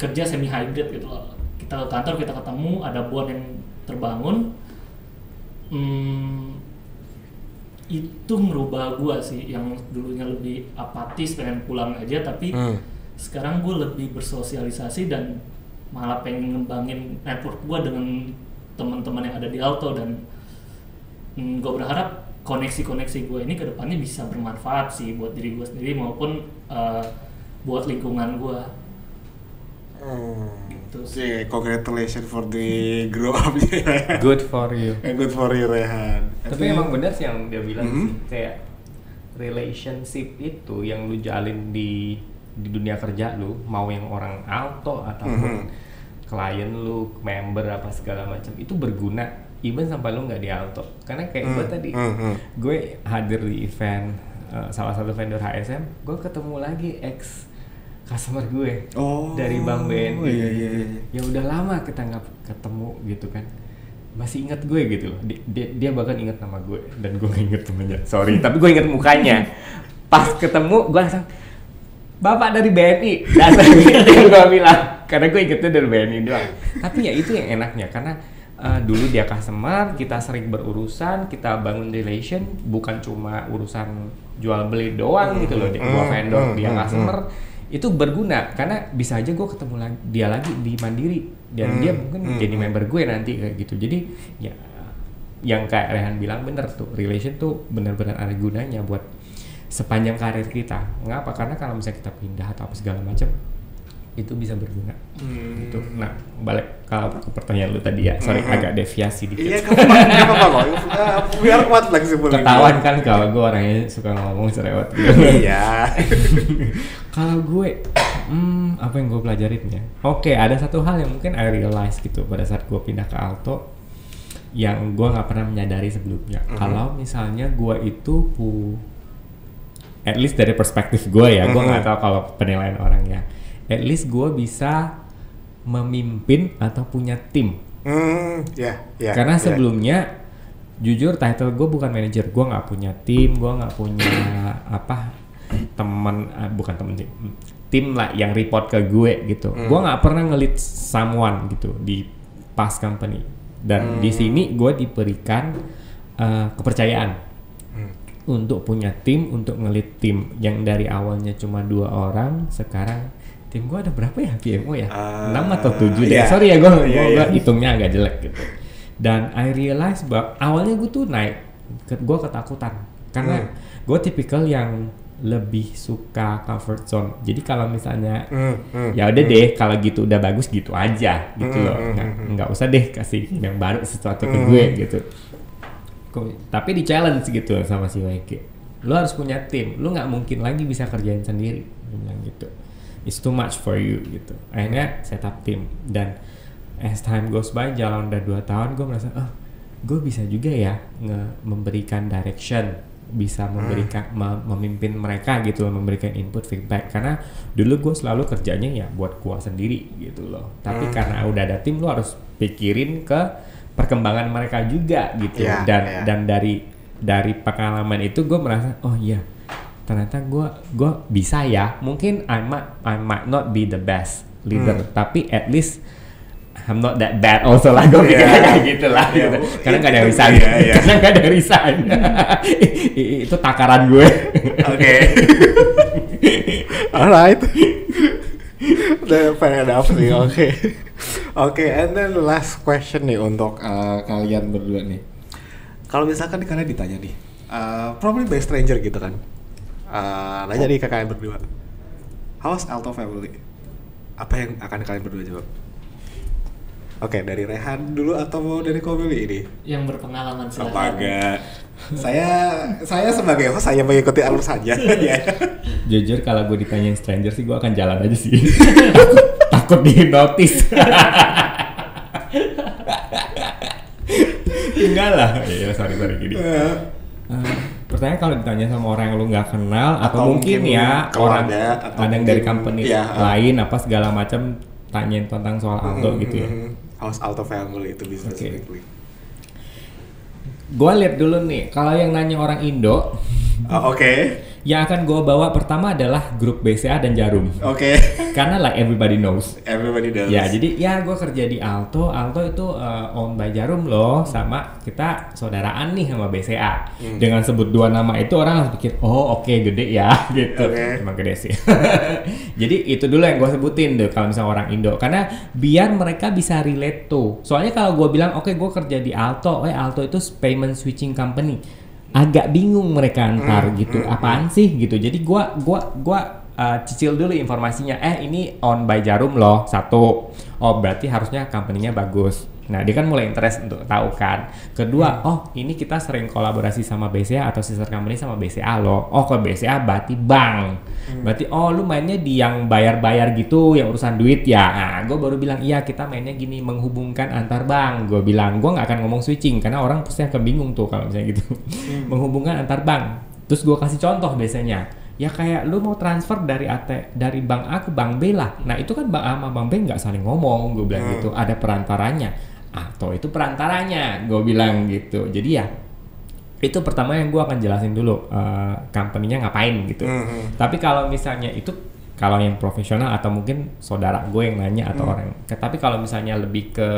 B: kerja semi hybrid gitu loh. Kita ke kantor kita ketemu ada bond yang terbangun. Hmm, itu merubah gua sih yang dulunya lebih apatis pengen pulang aja tapi
A: Hmm.
B: sekarang gue lebih bersosialisasi dan malah pengen ngembangin network gua dengan teman-teman yang ada di Alto dan hmm, gue berharap koneksi-koneksi gue ini ke depannya bisa bermanfaat sih buat diri gue sendiri maupun eh, buat lingkungan gue
A: Hmm.
B: Gitu
A: Oke, congratulations for the grow up ya.
C: good for you
A: And good for you Rehan.
C: tapi emang benar sih yang dia bilang
A: Mhm.
C: sih kayak relationship itu yang lu jalin di di dunia kerja lu mau yang orang alto ataupun
A: Mhm.
C: klien lu member apa segala macam itu berguna even sampai lu nggak di alto karena kayak gue
A: Hmm,
C: tadi
A: hmm, hmm.
C: gue hadir di event uh, salah satu vendor HSM gue ketemu lagi ex customer gue
A: Oh.
C: dari Bank BNI
A: Iya iya iya.
C: ya udah lama kita nggak ketemu gitu kan. Masih ingat gue gitu loh. Dia, dia, dia bahkan ingat nama gue dan gue nggak inget temennya. Sorry tapi gue inget mukanya. Pas ketemu gue langsung bapak dari BNI dan gitu gue bilang karena gue ingetnya dari BNI doang. Tapi ya itu yang enaknya karena uh, dulu dia customer kita sering berurusan kita bangun relation bukan cuma urusan jual beli doang gitu loh dia gua
A: Hmm,
C: vendor
A: hmm,
C: dia
A: hmm,
C: customer itu berguna karena bisa aja gue ketemu lagi dia lagi di mandiri dan
A: Hmm,
C: dia mungkin
A: hmm,
C: jadi
A: hmm.
C: member gue nanti kayak gitu jadi ya yang kayak Rehan bilang bener tuh relation tuh benar-benar ada gunanya buat sepanjang karir kita ngapa karena kalau misalnya kita pindah atau apa segala macam itu bisa berguna
A: Hmm.
C: gitu nah balik kalau ke pertanyaan lu tadi ya sorry
A: Hmm.
C: agak deviasi dikit
A: Iya, apa-apa, gak apa-apa kok. Biar kuat fleksibel.
C: ketahuan kan kalau gue orangnya suka ngomong cerewet gitu
A: Iya.
C: Kalau gue, hmm, apa yang gue pelajarin ya? Oke, ada satu hal yang mungkin I realize gitu pada saat gue pindah ke Alto yang gue nggak pernah menyadari sebelumnya.
A: Mhm.
C: Kalau misalnya gue itu pu, at least dari perspektif gue ya, gue nggak
A: Mhm.
C: tahu kalau penilaian orang ya. At least gue bisa memimpin atau punya tim.
A: Hmm, ya, ya.
C: Karena
A: ya.
C: sebelumnya jujur title gue bukan manajer, gue nggak punya tim, gue nggak punya apa teman, ah, bukan temen sih, tim lah yang report ke gue gitu.
A: Hmm.
C: Gue nggak pernah ngelit someone gitu di past company. Dan di
A: Hmm.
C: sini gue diberikan uh, kepercayaan
A: Hmm.
C: untuk punya tim, untuk ngelit tim yang dari awalnya cuma dua orang, sekarang tim gue ada berapa ya PMO ya?
A: Ah,
C: 6 atau 7 deh.
A: iya.
C: Sorry ya gue
A: Iya, iya.
C: hitungnya agak jelek gitu. Dan I realize bahwa awalnya gue tuh naik, ke, gue ketakutan karena
A: Hmm.
C: gue tipikal yang lebih suka comfort zone. Jadi kalau misalnya
A: Hmm, hmm.
C: ya udah deh kalau gitu udah bagus gitu aja gitu
A: Hmm,
C: loh.
A: hmm,
C: Nggak,
A: hmm.
C: nggak usah deh kasih yang baru sesuatu ke
A: Hmm.
C: gue gitu. Tapi di challenge gitu sama si Weke. Lu harus punya tim. Lu nggak mungkin lagi bisa kerjain sendiri. Bilang gitu. It's too much for you gitu. Akhirnya set up tim dan as time goes by jalan udah dua tahun gue merasa oh gue bisa juga ya nge memberikan direction bisa memberikan me- memimpin mereka gitu loh memberikan input feedback. Karena dulu gue selalu kerjanya ya buat gue sendiri gitu loh. Tapi karena udah ada tim lo harus pikirin ke perkembangan mereka juga gitu.
A: Iya,
C: dan
A: iya.
C: dan dari dari pengalaman itu gue merasa oh iya ternyata gue gue bisa ya. Mungkin I might I might not be the best leader tapi at least I'm not that bad also lah gue
A: Iya.
C: pikirnya kayak gitu lah
A: Iya,
C: gitu.
A: bu.
C: karena nggak ada resign
A: iya, iya.
C: karena nggak ada resign itu takaran gue
A: Oke. Alright. Udah pengen apa sih? Oke. Oke, and then last question nih untuk uh, kalian berdua nih. Kalau misalkan nih kalian ditanya nih, uh, probably by stranger gitu kan. Uh, nanya nih ke kalian berdua. How's Alto Family? Apa yang akan kalian berdua jawab? Oke, dari Rehan dulu atau mau dari Komili ini?
B: Yang berpengalaman
A: Apa
B: silakan.
A: enggak? Saya saya sebagai host saya mengikuti alur saja. ya.
C: jujur kalau gue ditanyain stranger sih gue akan jalan aja sih takut, di notice enggak lah ya sorry sorry gini
A: Eh,
C: Eh, pertanyaan kalau ditanya sama orang yang lu nggak kenal atau,
A: Atau
C: mungkin,
A: mungkin
C: ya orang
A: atau
C: ada yang dari company
A: ya,
C: lain apa segala macam tanyain tentang soal Alto gitu ya.
A: House Alto Family itu bisa specifically.
C: Gua lihat dulu nih kalau yang nanya orang Indo
A: Oh, Oke,
C: yang akan gua bawa pertama adalah grup BCA dan Jarum
A: oke.
C: karena like everybody knows.
A: Everybody does.
C: Ya, jadi ya gue kerja di Alto. Alto itu uh, owned by Jarum loh, sama kita saudaraan nih sama BCA.
A: Hmm.
C: Dengan sebut dua nama itu orang harus pikir, oh oke gede ya, gitu.
A: Oke.
C: Emang gede sih. jadi itu dulu yang gue sebutin tuh kalau misalnya orang Indo, karena biar mereka bisa relate tuh. Soalnya kalau gue bilang, oke gue kerja di Alto, eh Alto itu payment switching company. Agak bingung mereka ntar
A: Hmm,
C: gitu, apaan sih gitu. Jadi gua gua gua uh, cicil dulu informasinya. Eh ini on by Jarum loh satu. Oh berarti harusnya company-nya bagus. Nah dia kan mulai interest untuk tahu kan. Kedua, oh ini kita sering kolaborasi sama BCA atau sister company sama BCA loh. Oh ke BCA berarti bank. Berarti oh lu mainnya di yang bayar-bayar gitu, yang urusan duit ya. Nah gue baru bilang iya kita mainnya gini menghubungkan antar bank. Gue bilang gue nggak akan ngomong switching karena orang pasti akan bingung tuh kalau misalnya gitu. menghubungkan antar bank. Terus gue kasih contoh biasanya ya kayak lu mau transfer dari AT dari bank A ke bank B lah nah itu kan bank A sama bank B nggak saling ngomong gue bilang
A: Hmm.
C: gitu ada perantaranya atau itu perantaranya gue bilang gitu jadi ya itu pertama yang gue akan jelasin dulu eh, company-nya ngapain gitu
A: Mhm.
C: tapi kalau misalnya itu kalau yang profesional atau mungkin saudara gue yang nanya atau
A: Hmm.
C: orang tapi kalau misalnya lebih ke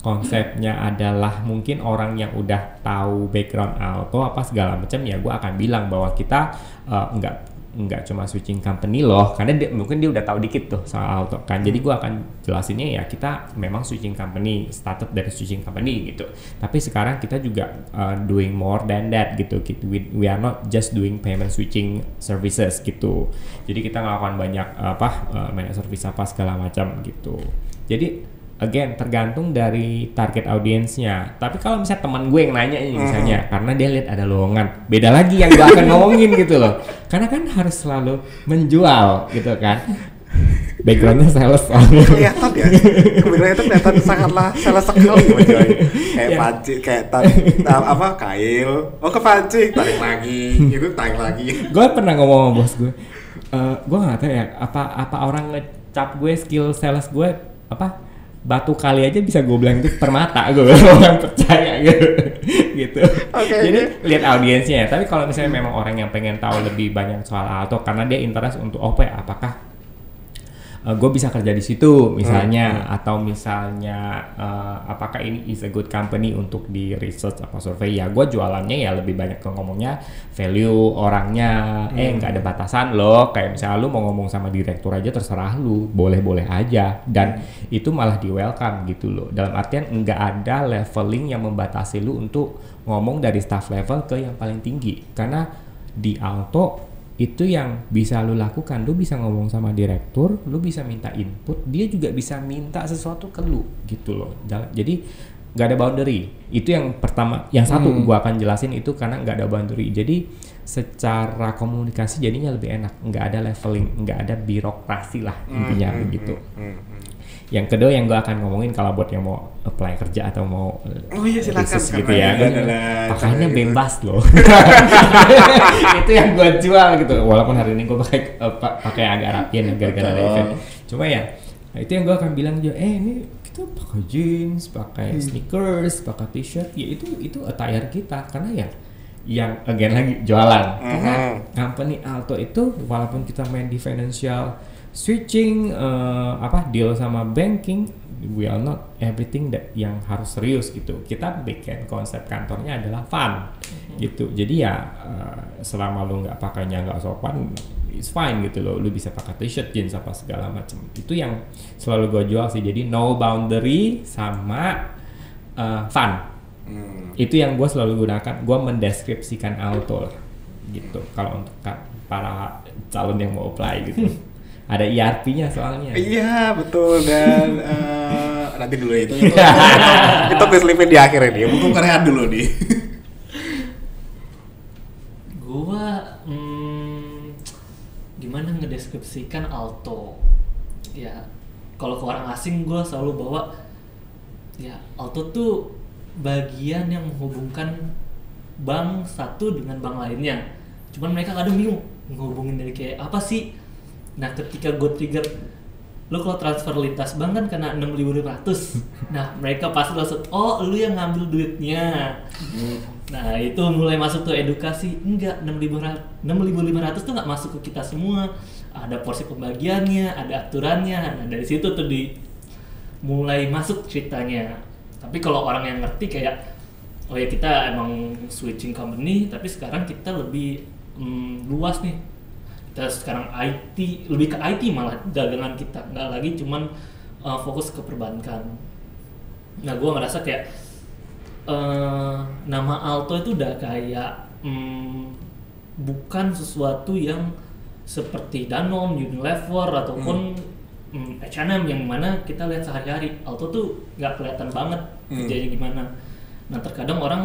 C: konsepnya adalah mungkin orang yang udah tahu background auto apa segala macam ya gue akan bilang bahwa kita nggak nggak cuma switching company loh karena dia, mungkin dia udah tahu dikit tuh soal auto kan. Jadi gue akan jelasinnya ya kita memang switching company started dari switching company gitu. Tapi sekarang kita juga uh, doing more than that gitu. We, we are not just doing payment switching services gitu. Jadi kita melakukan banyak apa uh, banyak service apa segala macam gitu. Jadi again tergantung dari target audiensnya. Tapi kalau misalnya teman gue yang nanya ini misalnya karena dia lihat ada lowongan beda lagi yang gue akan ngomongin gitu loh. Karena kan harus selalu menjual gitu kan. Backgroundnya sales soalnya.
A: Kelihatan ya. Kebetulan itu kelihatan sangatlah salah sekali kayak
C: Ya.
A: pancing kayak tarik ta- apa kail. Oh ke pancing tarik lagi. Itu tarik lagi.
C: Gue pernah ngomong sama bos gue eh gue nggak tahu ya apa apa orang ngecap gue skill sales gue apa batu kali aja bisa gue bilang itu permata gue bilang orang percaya gitu. Gitu.
A: Oke,
C: jadi lihat audiensnya ya. Tapi kalau misalnya memang orang yang pengen tahu lebih banyak soal auto karena dia interest untuk OP apakah gue bisa kerja di situ misalnya atau misalnya eh, apakah ini is a good company untuk di research apa survei? Ya gue jualannya ya lebih banyak ke ngomongnya value orangnya. Eh nggak ada batasan loh. Kayak misalnya lu mau ngomong sama direktur aja terserah lu boleh boleh aja. Dan itu malah di welcome gitu loh. Dalam artian nggak ada leveling yang membatasi lu untuk ngomong dari staff level ke yang paling tinggi. Karena di auto itu yang bisa lu lakukan. Lu bisa ngomong sama direktur lu bisa minta input dia juga bisa minta sesuatu ke lu gitu loh. Jadi nggak ada boundary. Itu yang pertama yang satu gua akan jelasin itu karena nggak ada boundary. Jadi secara komunikasi jadinya lebih enak. Nggak ada leveling nggak ada birokrasi lah intinya begitu
A: Hmm, hmm.
C: Yang kedua yang gue akan ngomongin kalau buat yang mau apply kerja atau mau
A: Oh iya, silakan,
C: gitu ya.
A: adalah-
C: pakainya bebas loh. Itu yang gue jual gitu. Walaupun hari ini gue pakai pa- pakai agak rapian ya, gara-gara ada event. Cuma ya itu yang gue akan bilang juga eh ini kita pakai jeans pakai
A: Hmm.
C: sneakers pakai t-shirt. Ya itu itu attire kita. Karena ya yang again lagi jualan. Karena
A: Mhm.
C: company Alto itu walaupun kita main di financial switching eh, apa deal sama banking we are not everything that yang harus serius gitu. Kita bikin konsep kantornya adalah fun gitu. Jadi ya eh, selama lu nggak pakainya nggak sopan it's fine gitu loh. Lu bisa pakai t-shirt jeans apa segala macam. Itu yang selalu gue jual sih. Jadi no boundary sama eh, fun.
A: Hmm.
C: itu yang gue selalu gunakan. Gue mendeskripsikan auto lah, gitu. Kalau untuk para calon yang mau apply gitu ada ERP-nya soalnya
A: Iya betul dan eh, nanti dulu ya, itu itu, itu diselipin di akhir ini. Butuh rehat dulu nih.
B: Gua hmm, gimana ngedeskripsikan alto? Ya, kalau ke orang asing gua selalu bawa ya alto tuh bagian yang menghubungkan bank satu dengan bank lainnya. Cuman mereka kadang bingung ngehubungin dari kayak apa sih? Nah, ketika gue trigger lo kalau transfer lintas bank kan kena 6.500 nah mereka pasti langsung oh lu yang ngambil duitnya. Nah itu mulai masuk tuh edukasi. Enggak 6.500 6.500 tuh nggak masuk ke kita semua. Ada porsi pembagiannya ada aturannya. Nah dari situ tuh di mulai masuk ceritanya. Tapi kalau orang yang ngerti kayak oh ya kita emang switching company tapi sekarang kita lebih mm, luas nih kita sekarang IT lebih ke IT malah dagangan kita. Nggak lagi cuman uh, fokus ke perbankan. Nah gue ngerasa kayak eh, nama Alto itu udah kayak mm, bukan sesuatu yang seperti Danone, Unilever ataupun mm, H&M yang mana kita lihat sehari-hari. Alto tuh nggak kelihatan banget
A: Hmm.
B: kerjanya gimana. Nah terkadang orang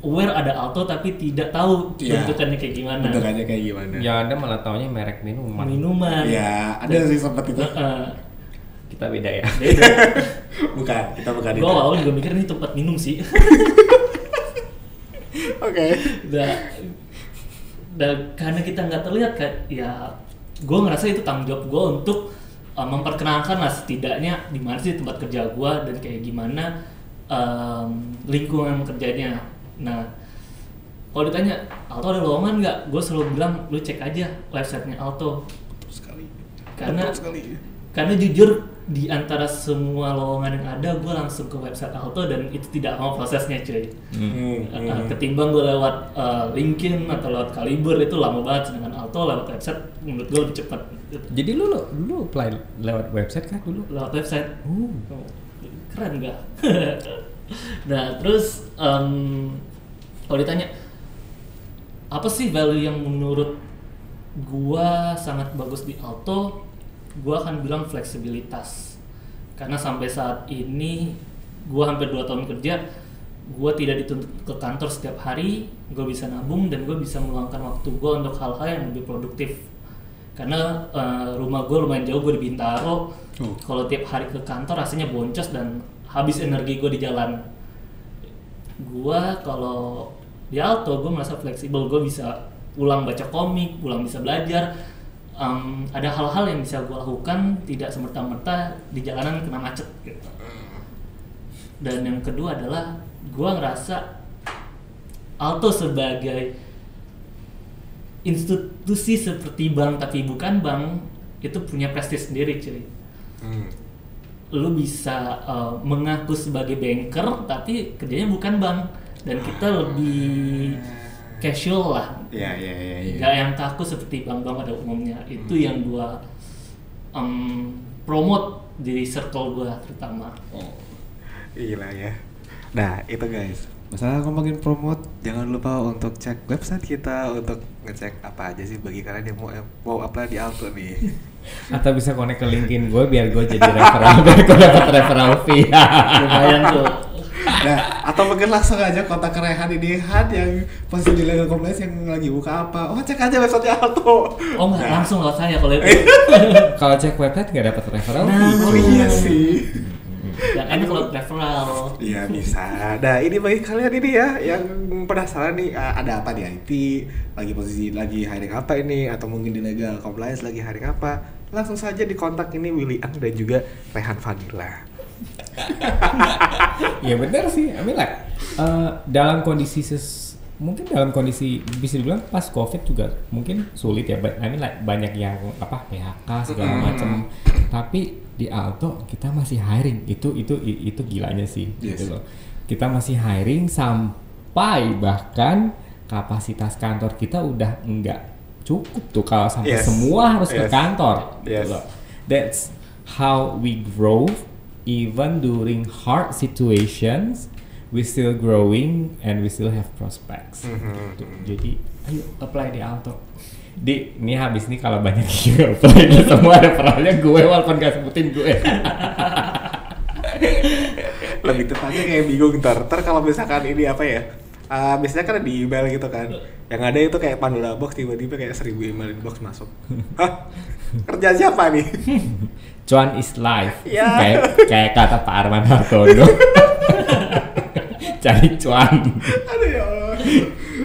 B: aware ada Alto tapi tidak tahu
A: Iya.
B: bentukannya kayak gimana
A: Bentukannya kayak gimana?
C: ya anda malah taunya merek minuman
B: minuman
A: Ya, ada sih sempat itu.
B: Heeh.
C: kita beda ya
B: beda
A: Bukan, kita bukan itu.
B: awal juga mikir ini tempat minum sih
A: Oke.
B: dan dan karena kita nggak terlihat kan ya gue ngerasa itu tanggung jawab gue untuk uh, memperkenalkan lah setidaknya di mana sih tempat kerja gue dan kayak gimana um, lingkungan kerjanya nah kalau ditanya Alto ada lowongan nggak gue selalu bilang lu cek aja websitenya Alto
A: Betul sekali.
B: Karena-
A: Betul sekali.
B: karena jujur di antara semua lowongan yang ada gue langsung ke website Alto dan itu tidak mau prosesnya cuy
A: Hmm,
B: Uh,
A: hmm.
B: ketimbang gue lewat uh, LinkedIn atau lewat Kaliber itu lama banget sedangkan Alto lewat website menurut gue lebih cepat
C: jadi lu lu, lu apply lewat website kan dulu
B: lewat website
C: Uh.
B: Oh, keren gak? nah terus um, kalau ditanya apa sih value yang menurut gua sangat bagus di Alto? Gua akan bilang fleksibilitas. Karena sampai saat ini gua hampir dua tahun kerja gua tidak dituntut ke kantor setiap hari gua bisa nabung dan gua bisa meluangkan waktu gua untuk hal-hal yang lebih produktif. Karena eh, rumah gue lumayan jauh gue di Bintaro.
A: Oh.
B: kalau tiap hari ke kantor rasanya boncos dan habis energi gue di jalan gue kalau di Alto gue merasa fleksibel gue bisa pulang baca komik pulang bisa belajar Em, ada hal-hal yang bisa gue lakukan tidak semerta-merta di jalanan kena macet gitu. dan yang kedua adalah gue ngerasa Alto sebagai institusi seperti bank tapi bukan bank itu punya prestis sendiri cuy
A: Hmm.
B: Lu bisa uh, mengaku sebagai banker tapi kerjanya bukan bank dan kita lebih casual lah
A: Iya, iya, iya, iya.
B: nggak yang kaku seperti bank-bank pada umumnya itu yang gua um, promote di circle gua terutama
A: Oh, gila ya. Nah, itu guys. Masalah ngomongin promote, jangan lupa untuk cek website kita untuk ngecek apa aja sih bagi kalian yang mau mau apply di Alto nih.
C: Atau bisa connect ke LinkedIn gue biar gue jadi referral biar gue dapat referral fee.
B: lumayan tuh
A: Nah, atau mungkin langsung aja kontak ke Rehan ini Han yang posisi di legal compliance yang lagi buka apa. Oh, cek aja website Alto.
B: oh nggak langsung lewat saya kalau itu
C: Kalau cek website nggak dapat referral
B: Nah.
C: fee.
A: Oh iya sih.
B: Yang enak kalau referral
A: Iya bisa. Nah ini bagi kalian ini ya yang penasaran nih ah, ada apa di IT, lagi posisi lagi hiring apa ini, atau mungkin di legal compliance lagi hiring apa, langsung saja dikontak ini Willy Ang dan juga Rehan Fadila.
C: Ya benar sih, I mean like uh, dalam kondisi ses mungkin dalam kondisi bisa dibilang pas covid juga mungkin sulit ya, but I mean like banyak yang apa PHK segala
A: Mm.
C: macam, tapi di Alto kita masih hiring itu itu itu gilanya sih
A: Yes.
C: gitu loh. Kita masih hiring sampai bahkan kapasitas kantor kita udah enggak cukup tuh kalau sampai
A: Yes.
C: semua harus ke
A: Yes.
C: kantor. gitu
A: Yes.
C: loh. That's how we grow even during hard situations we still growing and we still have prospects.
A: Mhm.
C: Gitu. Jadi ayo apply di Alto. Di ini habis nih kalau banyak apply di semua referralnya gue walaupun gak sebutin gue.
A: Lebih tepatnya kayak bingung ntar. Ntar kalau misalkan ini apa ya? Ah, biasanya kan di email gitu kan. Yang ada itu kayak Pandora box tiba-tiba kayak seribu email inbox masuk. Hah? Kerja siapa nih?
C: Cuan is life.
A: Ya.
C: Kayak kayak kata Pak Arman Hartono. Cari cuan.
A: Aduh ya Allah.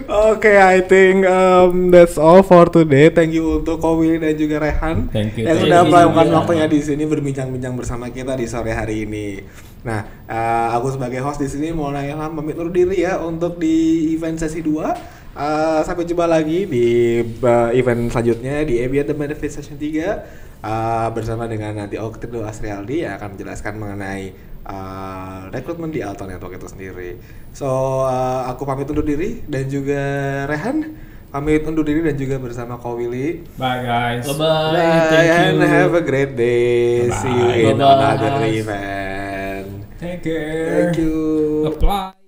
A: Oke, I think um, that's all for today. Thank you untuk Kowi dan juga Rehan
C: Thank you,
A: yang sudah meluangkan waktunya di sini berbincang-bincang bersama kita di sore hari ini. Nah, uh, aku sebagai host di sini mau nanya pamit undur diri ya untuk di event sesi 2. Uh, sampai jumpa lagi di uh, event selanjutnya di AB at the Benefit Session 3 uh, bersama dengan nanti Oktido Asrialdi yang akan menjelaskan mengenai uh, rekrutmen di Alto Network itu sendiri. So uh, aku pamit undur diri dan juga Rehan pamit undur diri dan juga bersama Ko Willy.
C: Bye guys.
B: bye bye
A: Bye
B: thank
A: and
B: you
A: have a great day. See you in
B: Bye-bye.
A: another event.
C: Take care.
A: Thank you.
C: Apply.